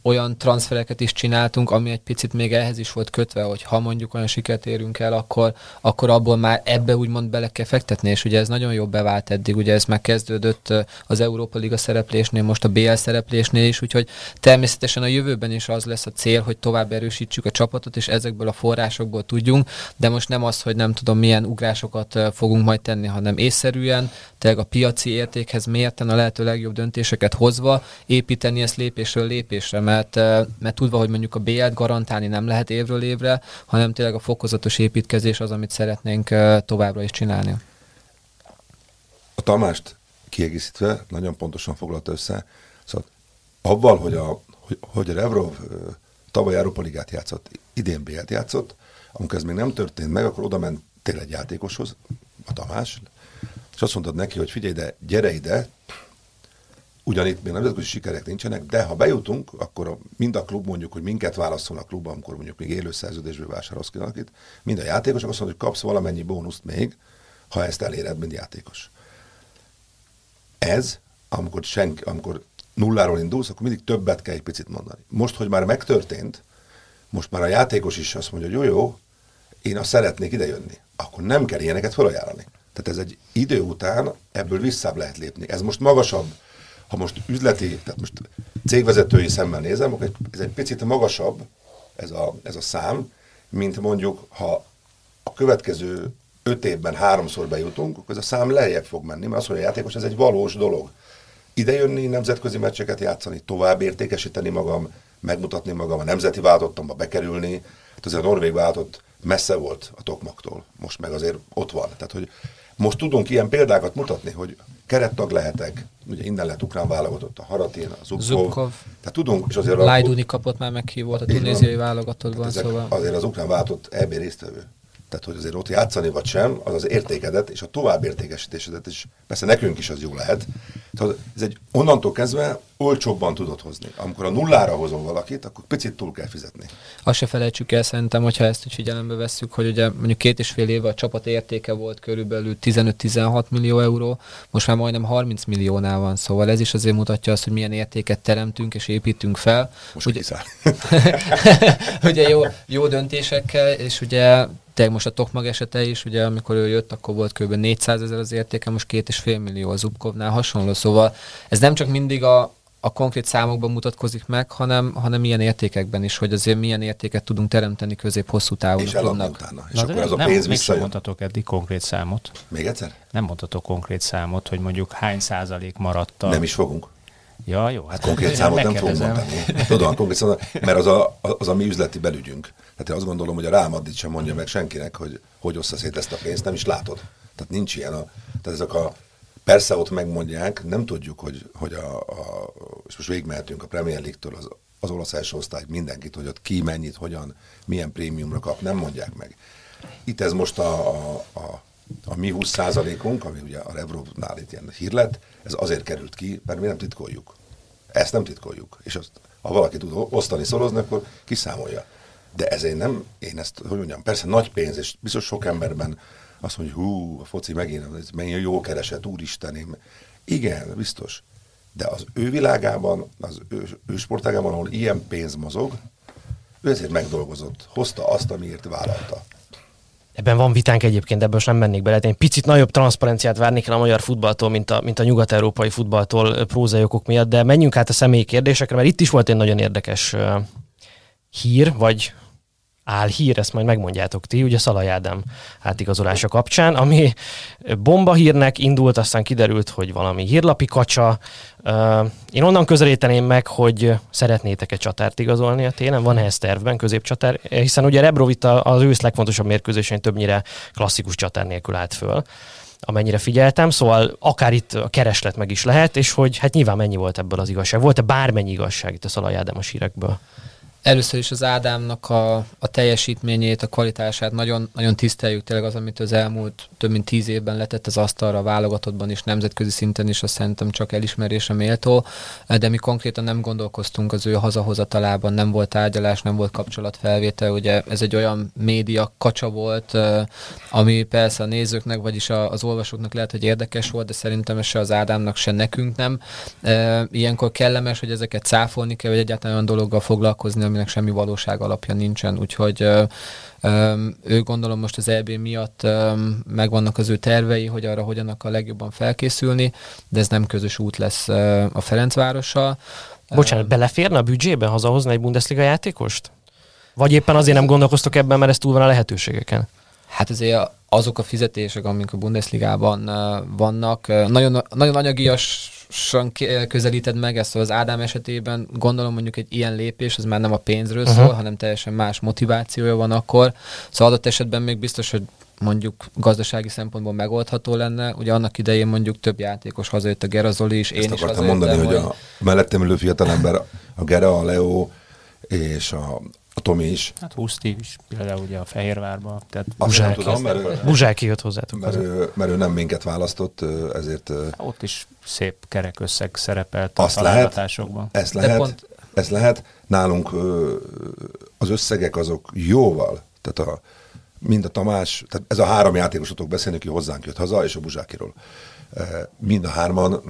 olyan transfereket is csináltunk, ami egy picit még ehhez is volt kötve, hogy ha mondjuk olyan sikert érünk el, akkor, akkor abból már ebbe úgymond bele kell fektetni, és ugye ez nagyon jó bevált eddig, ugye ez már kezdődött az Európa Liga szereplésnél, most a BL szereplésnél is, úgyhogy természetesen a jövőben is az lesz a cél, hogy tovább erősítsük a csapatot, és ezekből a forrásokból tudjunk, de most nem az, hogy nem tudom milyen ugrásokat fogunk majd tenni, hanem észszerűen, tényleg a piaci értékhez mérten a lehető legjobb döntéseket hozva, építeni ezt lépésről lépésre, mert mert, mert tudva, hogy mondjuk a BL-t garantálni nem lehet évről évre, hanem tényleg a fokozatos építkezés az, amit szeretnénk továbbra is csinálni. A Tamást kiegészítve nagyon pontosan foglalta össze, szóval avval, hogy a, hogy, hogy a Revrov tavaly Európa Ligát játszott, idén BL-t játszott, amikor ez még nem történt meg, akkor oda mentél egy játékoshoz, a Tamás, és azt mondtad neki, hogy figyelj, de gyere ide, Ugyan itt még nemzetközi sikerek nincsenek, de ha bejutunk, akkor a, mind a klub mondjuk, hogy minket válaszol a klub, amikor mondjuk még élő szerződésből vásárolsz ki itt, mind a játékosok azt mondja, hogy kapsz valamennyi bónuszt még, ha ezt eléred, mint játékos. Ez, amikor, senki, amikor nulláról indulsz, akkor mindig többet kell egy picit mondani. Most, hogy már megtörtént, most már a játékos is azt mondja, hogy jó, jó, én azt szeretnék idejönni. Akkor nem kell ilyeneket felajánlani. Tehát ez egy idő után ebből visszább lehet lépni. Ez most magasabb ha most üzleti, tehát most cégvezetői szemmel nézem, akkor ez egy picit magasabb ez a, ez a szám, mint mondjuk, ha a következő öt évben háromszor bejutunk, akkor ez a szám lejjebb fog menni, mert az, hogy a játékos, ez egy valós dolog. Idejönni, nemzetközi meccseket játszani, tovább értékesíteni magam, megmutatni magam, a nemzeti váltottomba bekerülni. Hát azért a norvég váltott messze volt a Tokmaktól, most meg azért ott van. Tehát, hogy most tudunk ilyen példákat mutatni, hogy kerettag lehetek, ugye innen lett ukrán válogatott a Haratin, a Zubkov. Zubkov. Tehát tudunk, és azért... Lajduni kapott már meghívót a tunéziai válogatottban, szóval... Azért az ukrán váltott EB résztvevő. Tehát, hogy azért ott játszani vagy sem, az az értékedet és a tovább értékesítésedet is, persze nekünk is az jó lehet. Tehát ez egy onnantól kezdve olcsóbban tudod hozni. Amikor a nullára hozol valakit, akkor picit túl kell fizetni. Azt se felejtsük el szerintem, hogyha ezt is figyelembe vesszük, hogy ugye mondjuk két és fél éve a csapat értéke volt körülbelül 15-16 millió euró, most már majdnem 30 milliónál van, szóval ez is azért mutatja azt, hogy milyen értéket teremtünk és építünk fel. Most ugye, ugye jó, jó döntésekkel, és ugye tényleg most a Tokmag esete is, ugye amikor ő jött, akkor volt kb. 400 ezer az értéke, most két és fél millió az Zubkovnál hasonló. Szóval ez nem csak mindig a, a konkrét számokban mutatkozik meg, hanem, hanem ilyen értékekben is, hogy azért milyen értéket tudunk teremteni közép-hosszú távon és a Utána. És Na, akkor az a pénz nem, nem mondhatok eddig konkrét számot. Még egyszer? Nem mondhatok konkrét számot, hogy mondjuk hány százalék maradt a... Nem is fogunk. Ja, jó. Hát konkrét számot nem fogunk mondani. Tudom, konkrét számot, mert az a, az a mi üzleti belügyünk. Tehát én azt gondolom, hogy a Rámadit sem mondja meg senkinek, hogy hogy ossza szét ezt a pénzt, nem is látod. Tehát nincs ilyen. A, tehát ezek a, persze ott megmondják, nem tudjuk, hogy, hogy a, a és most végigmehetünk a Premier League-től az, az olasz első osztály mindenkit, hogy ott ki mennyit, hogyan, milyen prémiumra kap, nem mondják meg. Itt ez most a, a, a a mi 20%-unk, ami ugye a Revrovnál itt ilyen hír ez azért került ki, mert mi nem titkoljuk. Ezt nem titkoljuk. És azt, ha valaki tud osztani, szorozni, akkor kiszámolja. De ezért nem, én ezt, hogy mondjam, persze nagy pénz, és biztos sok emberben azt mondja, hú, a foci megint, ez mennyi jó keresett, úristen, én... Igen, biztos. De az ő világában, az ő, ő sportágában, ahol ilyen pénz mozog, ő ezért megdolgozott, hozta azt, amiért vállalta. Ebben van vitánk egyébként, ebből nem mennék bele. Én picit nagyobb transzparenciát várnék el a magyar futballtól, mint a, mint a nyugat-európai futballtól prózai okok miatt, de menjünk át a személyi kérdésekre, mert itt is volt egy nagyon érdekes hír, vagy álhír, ezt majd megmondjátok ti, ugye Szalai Ádám átigazolása kapcsán, ami bomba hírnek indult, aztán kiderült, hogy valami hírlapi kacsa. Én onnan közelíteném meg, hogy szeretnétek egy csatárt igazolni a télen, van-e ez tervben középcsatár, hiszen ugye Rebrovita az ősz legfontosabb mérkőzésén többnyire klasszikus csatár nélkül állt föl amennyire figyeltem, szóval akár itt a kereslet meg is lehet, és hogy hát nyilván mennyi volt ebből az igazság. Volt-e bármennyi igazság itt a Szalai Ádám a sírekből? Először is az Ádámnak a, a teljesítményét, a kvalitását nagyon, nagyon tiszteljük. Tényleg az, amit az elmúlt több mint tíz évben letett az asztalra, a válogatottban is, nemzetközi szinten is, azt szerintem csak elismerésre méltó, de mi konkrétan nem gondolkoztunk az ő hazahozatalában, nem volt tárgyalás, nem volt kapcsolatfelvétel, ugye ez egy olyan média kacsa volt, ami persze a nézőknek, vagyis az olvasóknak lehet, hogy érdekes volt, de szerintem se az Ádámnak, se nekünk nem. Ilyenkor kellemes, hogy ezeket cáfolni kell, vagy egyáltalán olyan dologgal foglalkozni, aminek semmi valóság alapja nincsen, úgyhogy ő gondolom most az EB miatt megvannak az ő tervei, hogy arra hogyan akar legjobban felkészülni, de ez nem közös út lesz a Ferencvárossal. Bocsánat, beleférne a büdzsébe hazahozni egy Bundesliga játékost? Vagy éppen azért nem gondolkoztok ebben, mert ez túl van a lehetőségeken? Hát azért azok a fizetések, amik a Bundesligában vannak, nagyon, nagyon anyagias közelíted meg ezt, az Ádám esetében gondolom mondjuk egy ilyen lépés, az már nem a pénzről uh-huh. szól, hanem teljesen más motivációja van akkor. Szóval adott esetben még biztos, hogy mondjuk gazdasági szempontból megoldható lenne. Ugye annak idején mondjuk több játékos hazajött a Gerazoli is, én Ezt is mondani, hogy a mellettem ülő fiatalember, a Gera, a Leo és a a Tomi is. Hát 20 is, például ugye a Fehérvárba. Tehát Buzsáki, tudom, mert, Buzsáki jött hozzátok. Mert, ő, mert ő nem minket választott, ezért... Hát ott is szép kerek összeg szerepelt azt a lehet, ezt lehet, pont... ezt lehet. Nálunk az összegek azok jóval, tehát a, mind a Tamás, tehát ez a három játékosotok beszélni, aki hozzánk jött haza, és a Buzsákiról. Mind a hárman,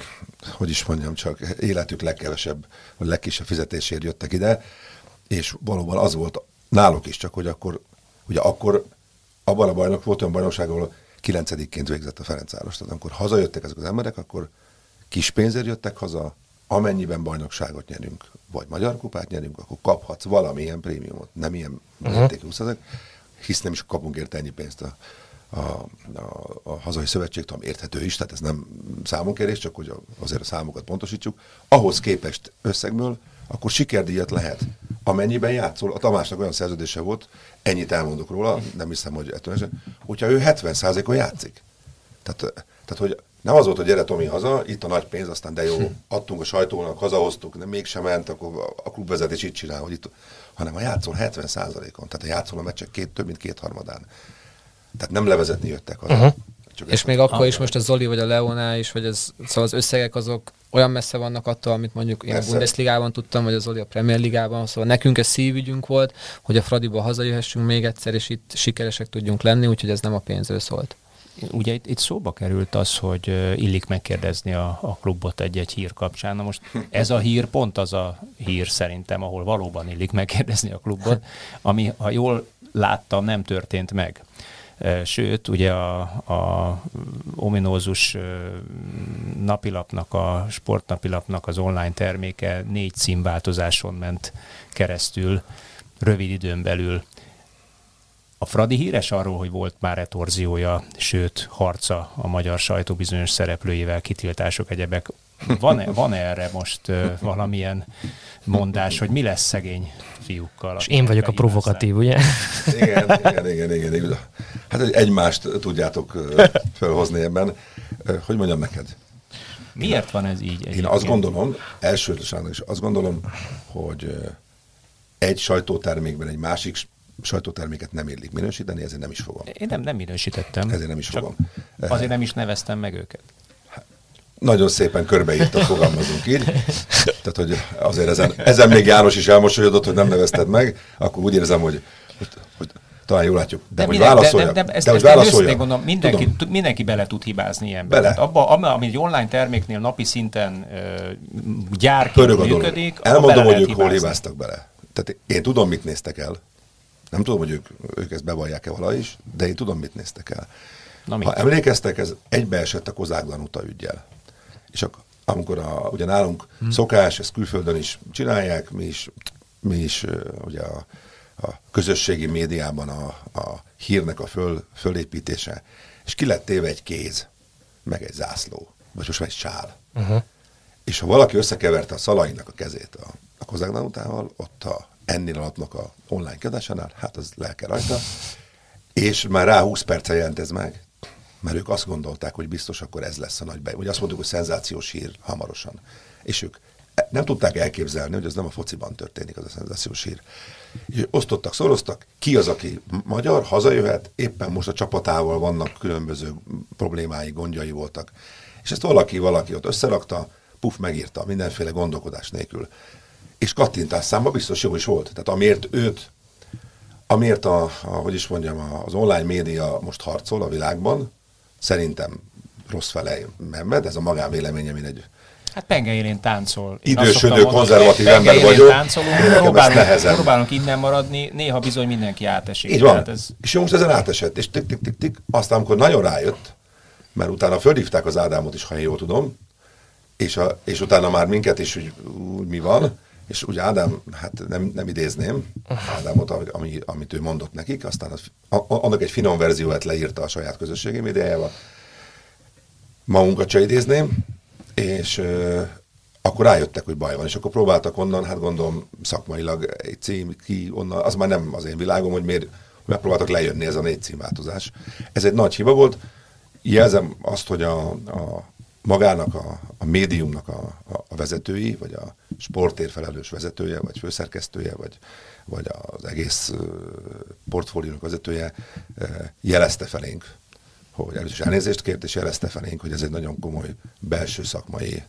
hogy is mondjam, csak életük legkevesebb, vagy legkisebb fizetésért jöttek ide, és valóban az volt náluk is, csak hogy akkor, ugye akkor abban a bajnok volt olyan bajnokság, ahol kilencedikként végzett a Ferencváros. Tehát amikor hazajöttek ezek az emberek, akkor kis pénzért jöttek haza, amennyiben bajnokságot nyerünk, vagy magyar kupát nyerünk, akkor kaphatsz valamilyen prémiumot, nem ilyen uh-huh. mértékű hisz nem is kapunk érte ennyi pénzt a, a, a, a hazai szövetségtől, érthető is, tehát ez nem számonkérés, csak hogy azért a számokat pontosítsuk. Ahhoz képest összegből akkor sikerdíjat lehet. Amennyiben játszol, a Tamásnak olyan szerződése volt, ennyit elmondok róla, nem hiszem, hogy ettől hogyha ő 70%-on játszik. Tehát, tehát, hogy nem az volt, hogy gyere Tomi haza, itt a nagy pénz, aztán de jó, adtunk a sajtónak, hazahoztuk, de mégsem ment, akkor a klubvezetés itt csinál, hogy itt, hanem a játszol 70%-on, tehát a játszol a meccsek két, több mint kétharmadán. Tehát nem levezetni jöttek haza. Uh-huh. Csak és még akkor is most a Zoli vagy a Leonál is, vagy ez, szóval az összegek azok olyan messze vannak attól, amit mondjuk én Persze. a Bundesligában tudtam, vagy az Zoli a Premier Ligában, szóval nekünk ez szívügyünk volt, hogy a Fradiba hazajöhessünk még egyszer, és itt sikeresek tudjunk lenni, úgyhogy ez nem a pénzről szólt. Ugye itt, itt szóba került az, hogy illik megkérdezni a, a klubot egy-egy hír kapcsán. Na most ez a hír pont az a hír szerintem, ahol valóban illik megkérdezni a klubot, ami, ha jól láttam, nem történt meg. Sőt, ugye a, a ominózus napilapnak, a sportnapilapnak az online terméke négy címváltozáson ment keresztül rövid időn belül. A Fradi híres arról, hogy volt már retorziója, sőt, harca a magyar sajtó bizonyos szereplőivel, kitiltások, egyebek. Van-e, van-e erre most uh, valamilyen mondás, hogy mi lesz szegény fiúkkal? És én vagyok a provokatív, ugye? Igen, igen, igen, igen, igen. Hát egymást tudjátok felhozni ebben. Hogy mondjam neked? Miért van ez így? Egyébként? Én azt gondolom, elsősorban is azt gondolom, hogy egy sajtótermékben egy másik sajtóterméket nem illik minősíteni, ezért nem is fogom. Én nem, nem minősítettem. Ezért nem is Csak fogom. Azért nem is neveztem meg őket. Nagyon szépen körbeírta, fogalmazunk így. Tehát, hogy azért ezen, ezen még János is elmosolyodott, hogy nem nevezted meg, akkor úgy érzem, hogy, hogy, hogy talán jól látjuk. De, de hogy válaszoljak. De, de, de, ezt, de hogy válaszoljak. Gondolom, mindenki, Tudom. mindenki bele tud hibázni ilyen. Bele. Tehát abba, ami egy online terméknél napi szinten uh, gyárként működik, Elmondom, hogy ők hol hibáztak bele. Tehát én tudom, mit néztek el. Nem tudom, hogy ők, ők ezt bevallják-e vala is, de én tudom, mit néztek el. Na, ha emlékeztek, ez egybeesett a Kozáglan uta ügyjel. És akkor, amikor a, ugye nálunk hmm. szokás, ezt külföldön is csinálják, mi is, mi is ugye a a közösségi médiában a, a hírnek a föl, fölépítése, és ki lett téve egy kéz, meg egy zászló, vagy most már egy sál. Uh-huh. És ha valaki összekeverte a szalainak a kezét a, a Kozák ott a ennél alapnak a online kiadásánál, hát az lelke rajta, és már rá 20 perce jelent ez meg, mert ők azt gondolták, hogy biztos akkor ez lesz a nagy bej. Vagy azt mondtuk, hogy szenzációs hír hamarosan. És ők nem tudták elképzelni, hogy ez nem a fociban történik, az a szenzációs hír. És osztottak, szoroztak, ki az, aki magyar, hazajöhet, éppen most a csapatával vannak különböző problémái, gondjai voltak. És ezt valaki, valaki ott összerakta, puf, megírta, mindenféle gondolkodás nélkül. És kattintás számba biztos jó is volt. Tehát amiért őt, amiért a, a hogy is mondjam, az online média most harcol a világban, szerintem rossz fele Mehmet, ez a magánvéleményem, én egy Hát penge élén táncol. Én Idősödő konzervatív ember vagyok. Táncolunk, próbálunk, próbálunk innen maradni, néha bizony mindenki átesik. Így van. Ez... És jó, most ezen átesett, és tik, tik, tik, tik. Aztán, amikor nagyon rájött, mert utána földívták az Ádámot is, ha én jól tudom, és, a, és utána már minket is, hogy úgy mi van, és ugye Ádám, hát nem, nem idézném Ádámot, ami, amit ő mondott nekik, aztán az, a, annak egy finom verzióját leírta a saját közösségi médiájával. Magunkat se idézném, és ö, akkor rájöttek, hogy baj van, és akkor próbáltak onnan, hát gondolom szakmailag egy cím ki onnan, az már nem az én világom, hogy miért megpróbáltak lejönni ez a négy címváltozás. Ez egy nagy hiba volt. Jelzem azt, hogy a, a magának, a, a médiumnak a, a vezetői, vagy a sportér felelős vezetője, vagy főszerkesztője, vagy, vagy az egész portfóliónak vezetője jelezte felénk, hogy először is elnézést kért, és jelezte felénk, hogy ez egy nagyon komoly belső szakmai,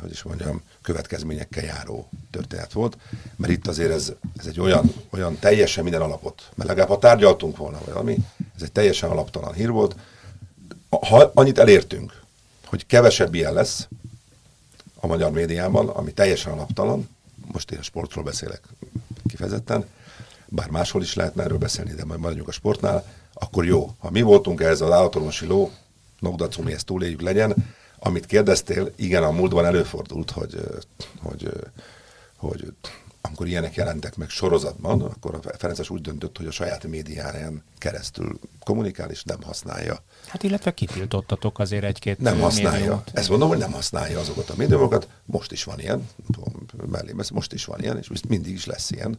hogy is mondjam, következményekkel járó történet volt, mert itt azért ez, ez egy olyan, olyan teljesen minden alapot, mert legalább ha tárgyaltunk volna valami, ez egy teljesen alaptalan hír volt, ha annyit elértünk, hogy kevesebb ilyen lesz a magyar médiában, ami teljesen alaptalan, most én a sportról beszélek kifejezetten, bár máshol is lehetne erről beszélni, de majd maradjunk a sportnál, akkor jó. Ha mi voltunk ez az állatorvosi ló, Nogdacumi, ezt túléljük legyen, amit kérdeztél, igen, a múltban előfordult, hogy, hogy, hogy amikor ilyenek jelentek meg sorozatban, akkor a Ferences úgy döntött, hogy a saját médiáján keresztül kommunikál, és nem használja. Hát illetve kitiltottatok azért egy-két Nem használja. Médiumot. Ezt mondom, hogy nem használja azokat a médiumokat. Most is van ilyen, mellé, most is van ilyen, és mindig is lesz ilyen.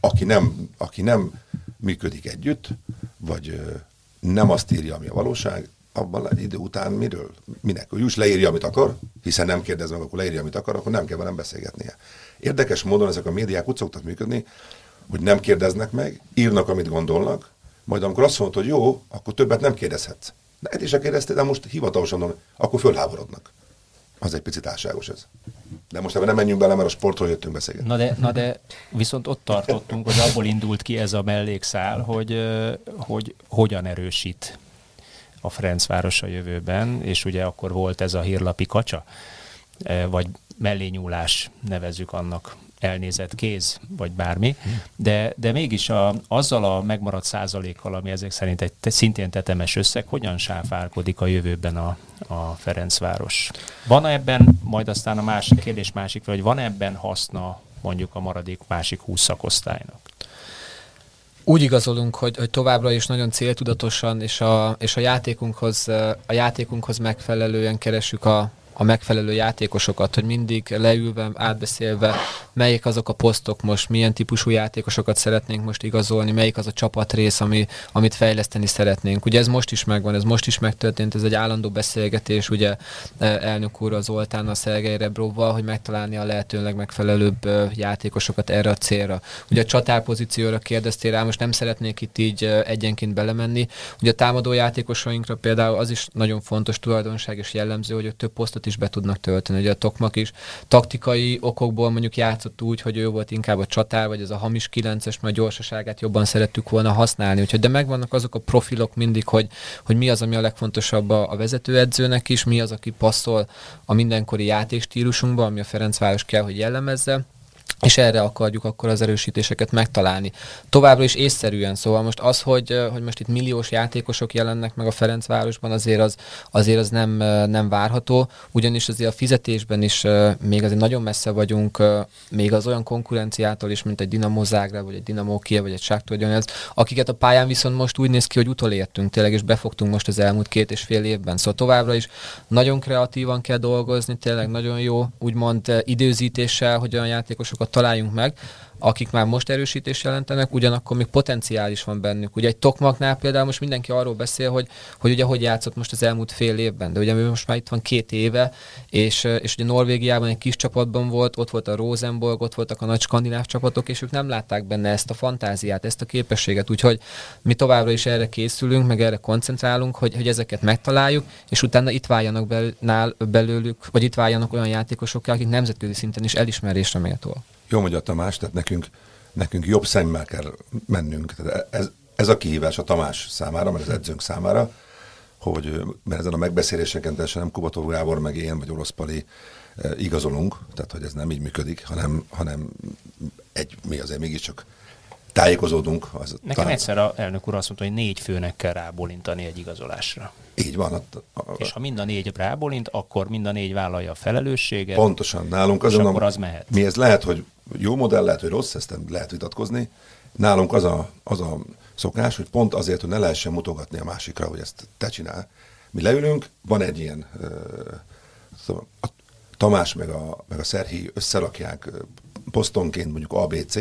Aki nem, aki nem működik együtt, vagy nem azt írja, ami a valóság, abban egy idő után miről? Minek? Ő is leírja, amit akar, hiszen nem kérdez meg, akkor leírja, amit akar, akkor nem kell velem beszélgetnie. Érdekes módon ezek a médiák úgy szoktak működni, hogy nem kérdeznek meg, írnak, amit gondolnak, majd amikor azt mondod, hogy jó, akkor többet nem kérdezhetsz. De egy is kérdeztél, de most hivatalosan mondom, akkor fölháborodnak. Az egy picit álságos ez. De most ebben nem menjünk bele, mert a sportról jöttünk beszélgetni. Na de, na de viszont ott tartottunk, hogy abból indult ki ez a mellékszál, hogy, hogy hogyan erősít a Ferencváros a jövőben, és ugye akkor volt ez a hírlapi kacsa, vagy mellényúlás nevezzük annak elnézett kéz, vagy bármi, de, de mégis a, azzal a megmaradt százalékkal, ami ezek szerint egy te, szintén tetemes összeg, hogyan sáfárkodik a jövőben a, a Ferencváros? Van ebben, majd aztán a másik kérdés másik, vagy van ebben haszna mondjuk a maradék másik 20 szakosztálynak? úgy igazolunk, hogy, hogy továbbra is nagyon céltudatosan és a, és a játékunkhoz, a játékunkhoz megfelelően keresünk a, a megfelelő játékosokat, hogy mindig leülve, átbeszélve, melyik azok a posztok most, milyen típusú játékosokat szeretnénk most igazolni, melyik az a csapatrész, ami, amit fejleszteni szeretnénk. Ugye ez most is megvan, ez most is megtörtént, ez egy állandó beszélgetés, ugye e, elnök úr az Zoltán, a Szergei Rebróval, hogy megtalálni a lehető legmegfelelőbb e, játékosokat erre a célra. Ugye a csatárpozícióra kérdeztél rá, most nem szeretnék itt így e, egyenként belemenni. Ugye a támadó játékosainkra például az is nagyon fontos tulajdonság és jellemző, hogy több posztot játékot is be tudnak tölteni. Ugye a Tokmak is taktikai okokból mondjuk játszott úgy, hogy ő volt inkább a csatár, vagy ez a hamis kilences, mert a gyorsaságát jobban szerettük volna használni. Úgyhogy de megvannak azok a profilok mindig, hogy, hogy mi az, ami a legfontosabb a, a vezetőedzőnek is, mi az, aki passzol a mindenkori játékstílusunkba, ami a Ferencváros kell, hogy jellemezze és erre akarjuk akkor az erősítéseket megtalálni. Továbbra is észszerűen, szóval most az, hogy, hogy most itt milliós játékosok jelennek meg a Ferencvárosban, azért az, azért az nem, nem várható, ugyanis azért a fizetésben is még azért nagyon messze vagyunk, még az olyan konkurenciától is, mint egy Dinamo Zágráb, vagy egy Dinamo Kiev, vagy egy Sáktól ez, akiket a pályán viszont most úgy néz ki, hogy utolértünk tényleg, és befogtunk most az elmúlt két és fél évben. Szóval továbbra is nagyon kreatívan kell dolgozni, tényleg nagyon jó, úgymond időzítéssel, hogy olyan játékosokat találjunk meg, akik már most erősítés jelentenek, ugyanakkor még potenciális van bennük. Ugye egy Tokmaknál például most mindenki arról beszél, hogy, hogy ugye hogy játszott most az elmúlt fél évben, de ugye most már itt van két éve, és, és ugye Norvégiában egy kis csapatban volt, ott volt a Rosenborg, ott voltak a nagy skandináv csapatok, és ők nem látták benne ezt a fantáziát, ezt a képességet, úgyhogy mi továbbra is erre készülünk, meg erre koncentrálunk, hogy, hogy ezeket megtaláljuk, és utána itt váljanak bel, nál, belőlük, vagy itt váljanak olyan játékosok, akik nemzetközi szinten is elismerésre méltóak. Jó mondja Tamás, tehát nekünk, nekünk jobb szemmel kell mennünk. Tehát ez, ez a kihívás a Tamás számára, mert az edzőnk számára, hogy mert ezen a megbeszéléseken teljesen nem Kubató Gábor, meg én, vagy Orosz Pali igazolunk, tehát hogy ez nem így működik, hanem, hanem egy, mi azért mégiscsak tájékozódunk. Az Nekem talán... egyszer a elnök úr azt mondta, hogy négy főnek kell rábólintani egy igazolásra. Így van. A, a, és ha mind a négy rábólint, akkor mind a négy vállalja a felelősséget. Pontosan. Nálunk azon, akkor az mehet. Mi ez lehet, hogy jó modell, lehet, hogy rossz, ezt lehet vitatkozni. Nálunk az a, az a szokás, hogy pont azért, hogy ne lehessen mutogatni a másikra, hogy ezt te csinál. Mi leülünk, van egy ilyen, a Tamás meg a, meg a Szerhi összerakják posztonként mondjuk ABC,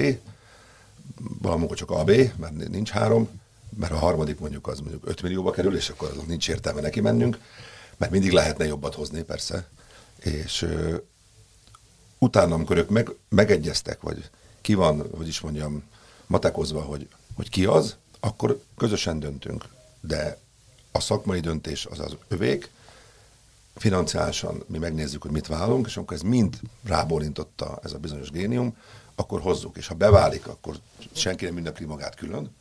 valamikor csak AB, mert nincs három, mert a harmadik mondjuk az mondjuk 5 millióba kerül, és akkor azok nincs értelme neki mennünk, mert mindig lehetne jobbat hozni, persze. És utána, amikor ők meg, megegyeztek, vagy ki van, hogy is mondjam, matekozva, hogy, hogy ki az, akkor közösen döntünk. De a szakmai döntés az az övék, financiálisan mi megnézzük, hogy mit válunk, és amikor ez mind rábólintotta ez a bizonyos génium, akkor hozzuk. És ha beválik, akkor senki nem ünnepli magát külön.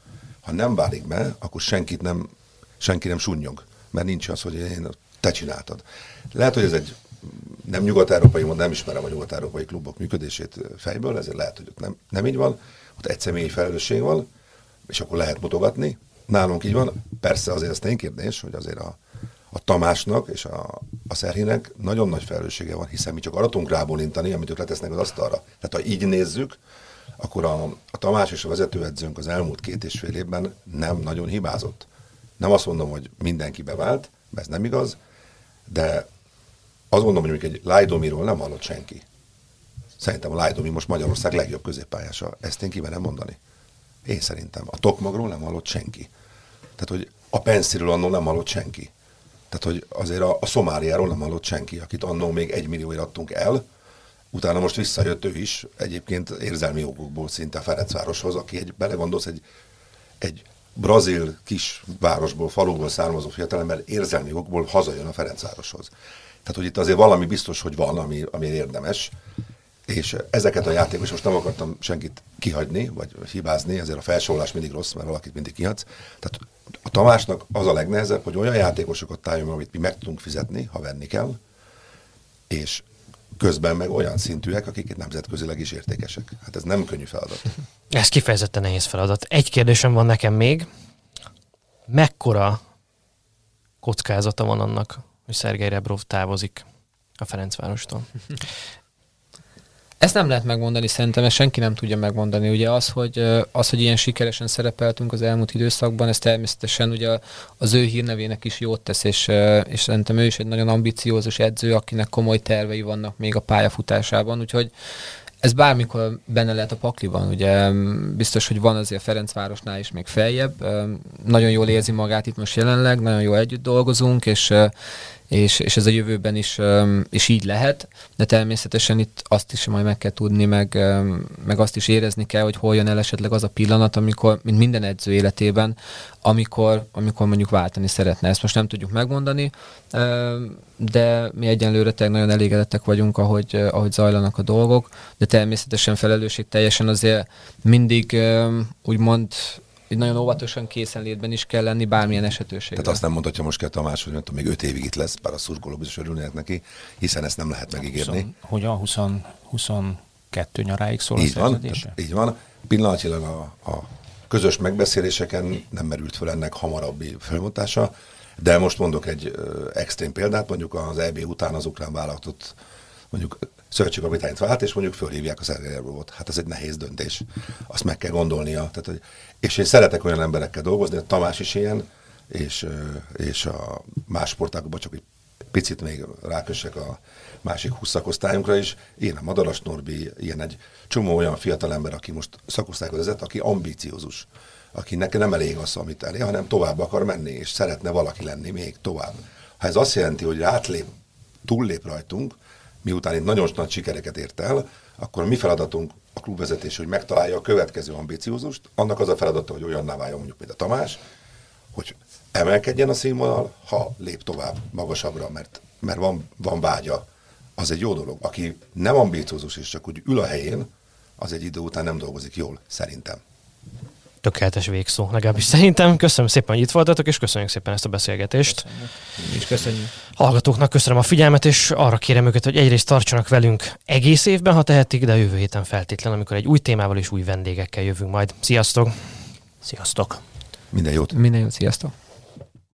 Ha nem válik be, akkor senkit nem, senki nem sunnyog. Mert nincs az, hogy én te csináltad. Lehet, hogy ez egy nem nyugat-európai, nem ismerem a nyugat-európai klubok működését fejből, ezért lehet, hogy ott nem, nem így van, ott egy személyi felelősség van, és akkor lehet mutogatni. Nálunk így van. Persze azért ez tény kérdés, hogy azért a, a Tamásnak és a, a Szerhinek nagyon nagy felelőssége van, hiszen mi csak arra tudunk rábólintani, amit ők letesznek az asztalra. Tehát ha így nézzük, akkor a, a Tamás és a vezetőedzőnk az elmúlt két és fél évben nem nagyon hibázott. Nem azt mondom, hogy mindenki bevált, mert ez nem igaz, de azt mondom, hogy egy Lajdomiról nem hallott senki. Szerintem a Lajdomi most Magyarország legjobb középpályása. Ezt én kimerem mondani. Én szerintem. A Tokmagról nem hallott senki. Tehát, hogy a Pensziről annól nem hallott senki. Tehát, hogy azért a, a Szomáliáról nem hallott senki, akit annó még egy millióért adtunk el, utána most visszajött ő is, egyébként érzelmi okokból szinte Ferencvároshoz, aki egy, belegondolsz, egy, egy brazil kis városból, faluból származó fiatalember érzelmi okokból hazajön a Ferencvároshoz. Tehát, hogy itt azért valami biztos, hogy van, ami, ami érdemes, és ezeket a játékos, most nem akartam senkit kihagyni, vagy hibázni, ezért a felsorolás mindig rossz, mert valakit mindig kihagysz. Tehát a Tamásnak az a legnehezebb, hogy olyan játékosokat találjon, amit mi meg tudunk fizetni, ha venni kell, és közben meg olyan szintűek, akik nemzetközileg is értékesek. Hát ez nem könnyű feladat. Ez kifejezetten nehéz feladat. Egy kérdésem van nekem még. Mekkora kockázata van annak, hogy Szergei Rebrov távozik a Ferencvárostól? Ezt nem lehet megmondani, szerintem ezt senki nem tudja megmondani. Ugye az, hogy, az, hogy ilyen sikeresen szerepeltünk az elmúlt időszakban, ez természetesen ugye az ő hírnevének is jót tesz, és, és szerintem ő is egy nagyon ambiciózus edző, akinek komoly tervei vannak még a pályafutásában, úgyhogy ez bármikor benne lehet a pakliban, ugye biztos, hogy van azért Ferencvárosnál is még feljebb, nagyon jól érzi magát itt most jelenleg, nagyon jól együtt dolgozunk, és és, és ez a jövőben is, is így lehet, de természetesen itt azt is majd meg kell tudni, meg, meg azt is érezni kell, hogy hol jön el esetleg az a pillanat, amikor, mint minden edző életében, amikor, amikor mondjuk váltani szeretne. Ezt most nem tudjuk megmondani, de mi egyenlőre nagyon elégedettek vagyunk, ahogy, ahogy zajlanak a dolgok, de természetesen felelősség teljesen azért mindig úgymond hogy nagyon óvatosan készenlétben is kell lenni bármilyen esetőségre. Tehát azt nem mondhatja most kell Tamás, hogy mondtam, még öt évig itt lesz, bár a szurkoló biztos örülnének neki, hiszen ezt nem lehet megígérni. 20, hogy a 20, 20 kettő nyaráig szól így a van, tehát így van. Pillanatilag a, a közös megbeszéléseken nem merült föl ennek hamarabbi felmutása, de most mondok egy ö, extrém példát, mondjuk az EB után az ukrán vállalatot mondjuk szövetségkapitányt vált, és mondjuk fölhívják a szerzőjelből. Hát ez egy nehéz döntés. Azt meg kell gondolnia. Tehát, hogy, és én szeretek olyan emberekkel dolgozni, a Tamás is ilyen, és, és a más sportágokban csak egy picit még rákössek a másik 20 szakosztályunkra is. Én a Madaras Norbi, ilyen egy csomó olyan fiatal ember, aki most szakosztályot vezet, aki ambíciózus, aki neki nem elég az, amit elé, hanem tovább akar menni, és szeretne valaki lenni még tovább. Ha ez azt jelenti, hogy átlép, túllép rajtunk, miután itt nagyon nagy sikereket ért el, akkor a mi feladatunk a klubvezetés, hogy megtalálja a következő ambíciózust, annak az a feladata, hogy olyanná váljon mondjuk, mint a Tamás, hogy emelkedjen a színvonal, ha lép tovább magasabbra, mert, mert van, van vágya, az egy jó dolog. Aki nem ambíciózus és csak úgy ül a helyén, az egy idő után nem dolgozik jól, szerintem. Tökéletes végszó, legalábbis szerintem. Köszönöm szépen, hogy itt voltatok, és köszönjük szépen ezt a beszélgetést. Is köszönjük. Hallgatóknak köszönöm a figyelmet, és arra kérem őket, hogy egyrészt tartsanak velünk egész évben, ha tehetik, de jövő héten feltétlen, amikor egy új témával és új vendégekkel jövünk majd. Sziasztok! Sziasztok! Minden jót! Minden jót, sziasztok!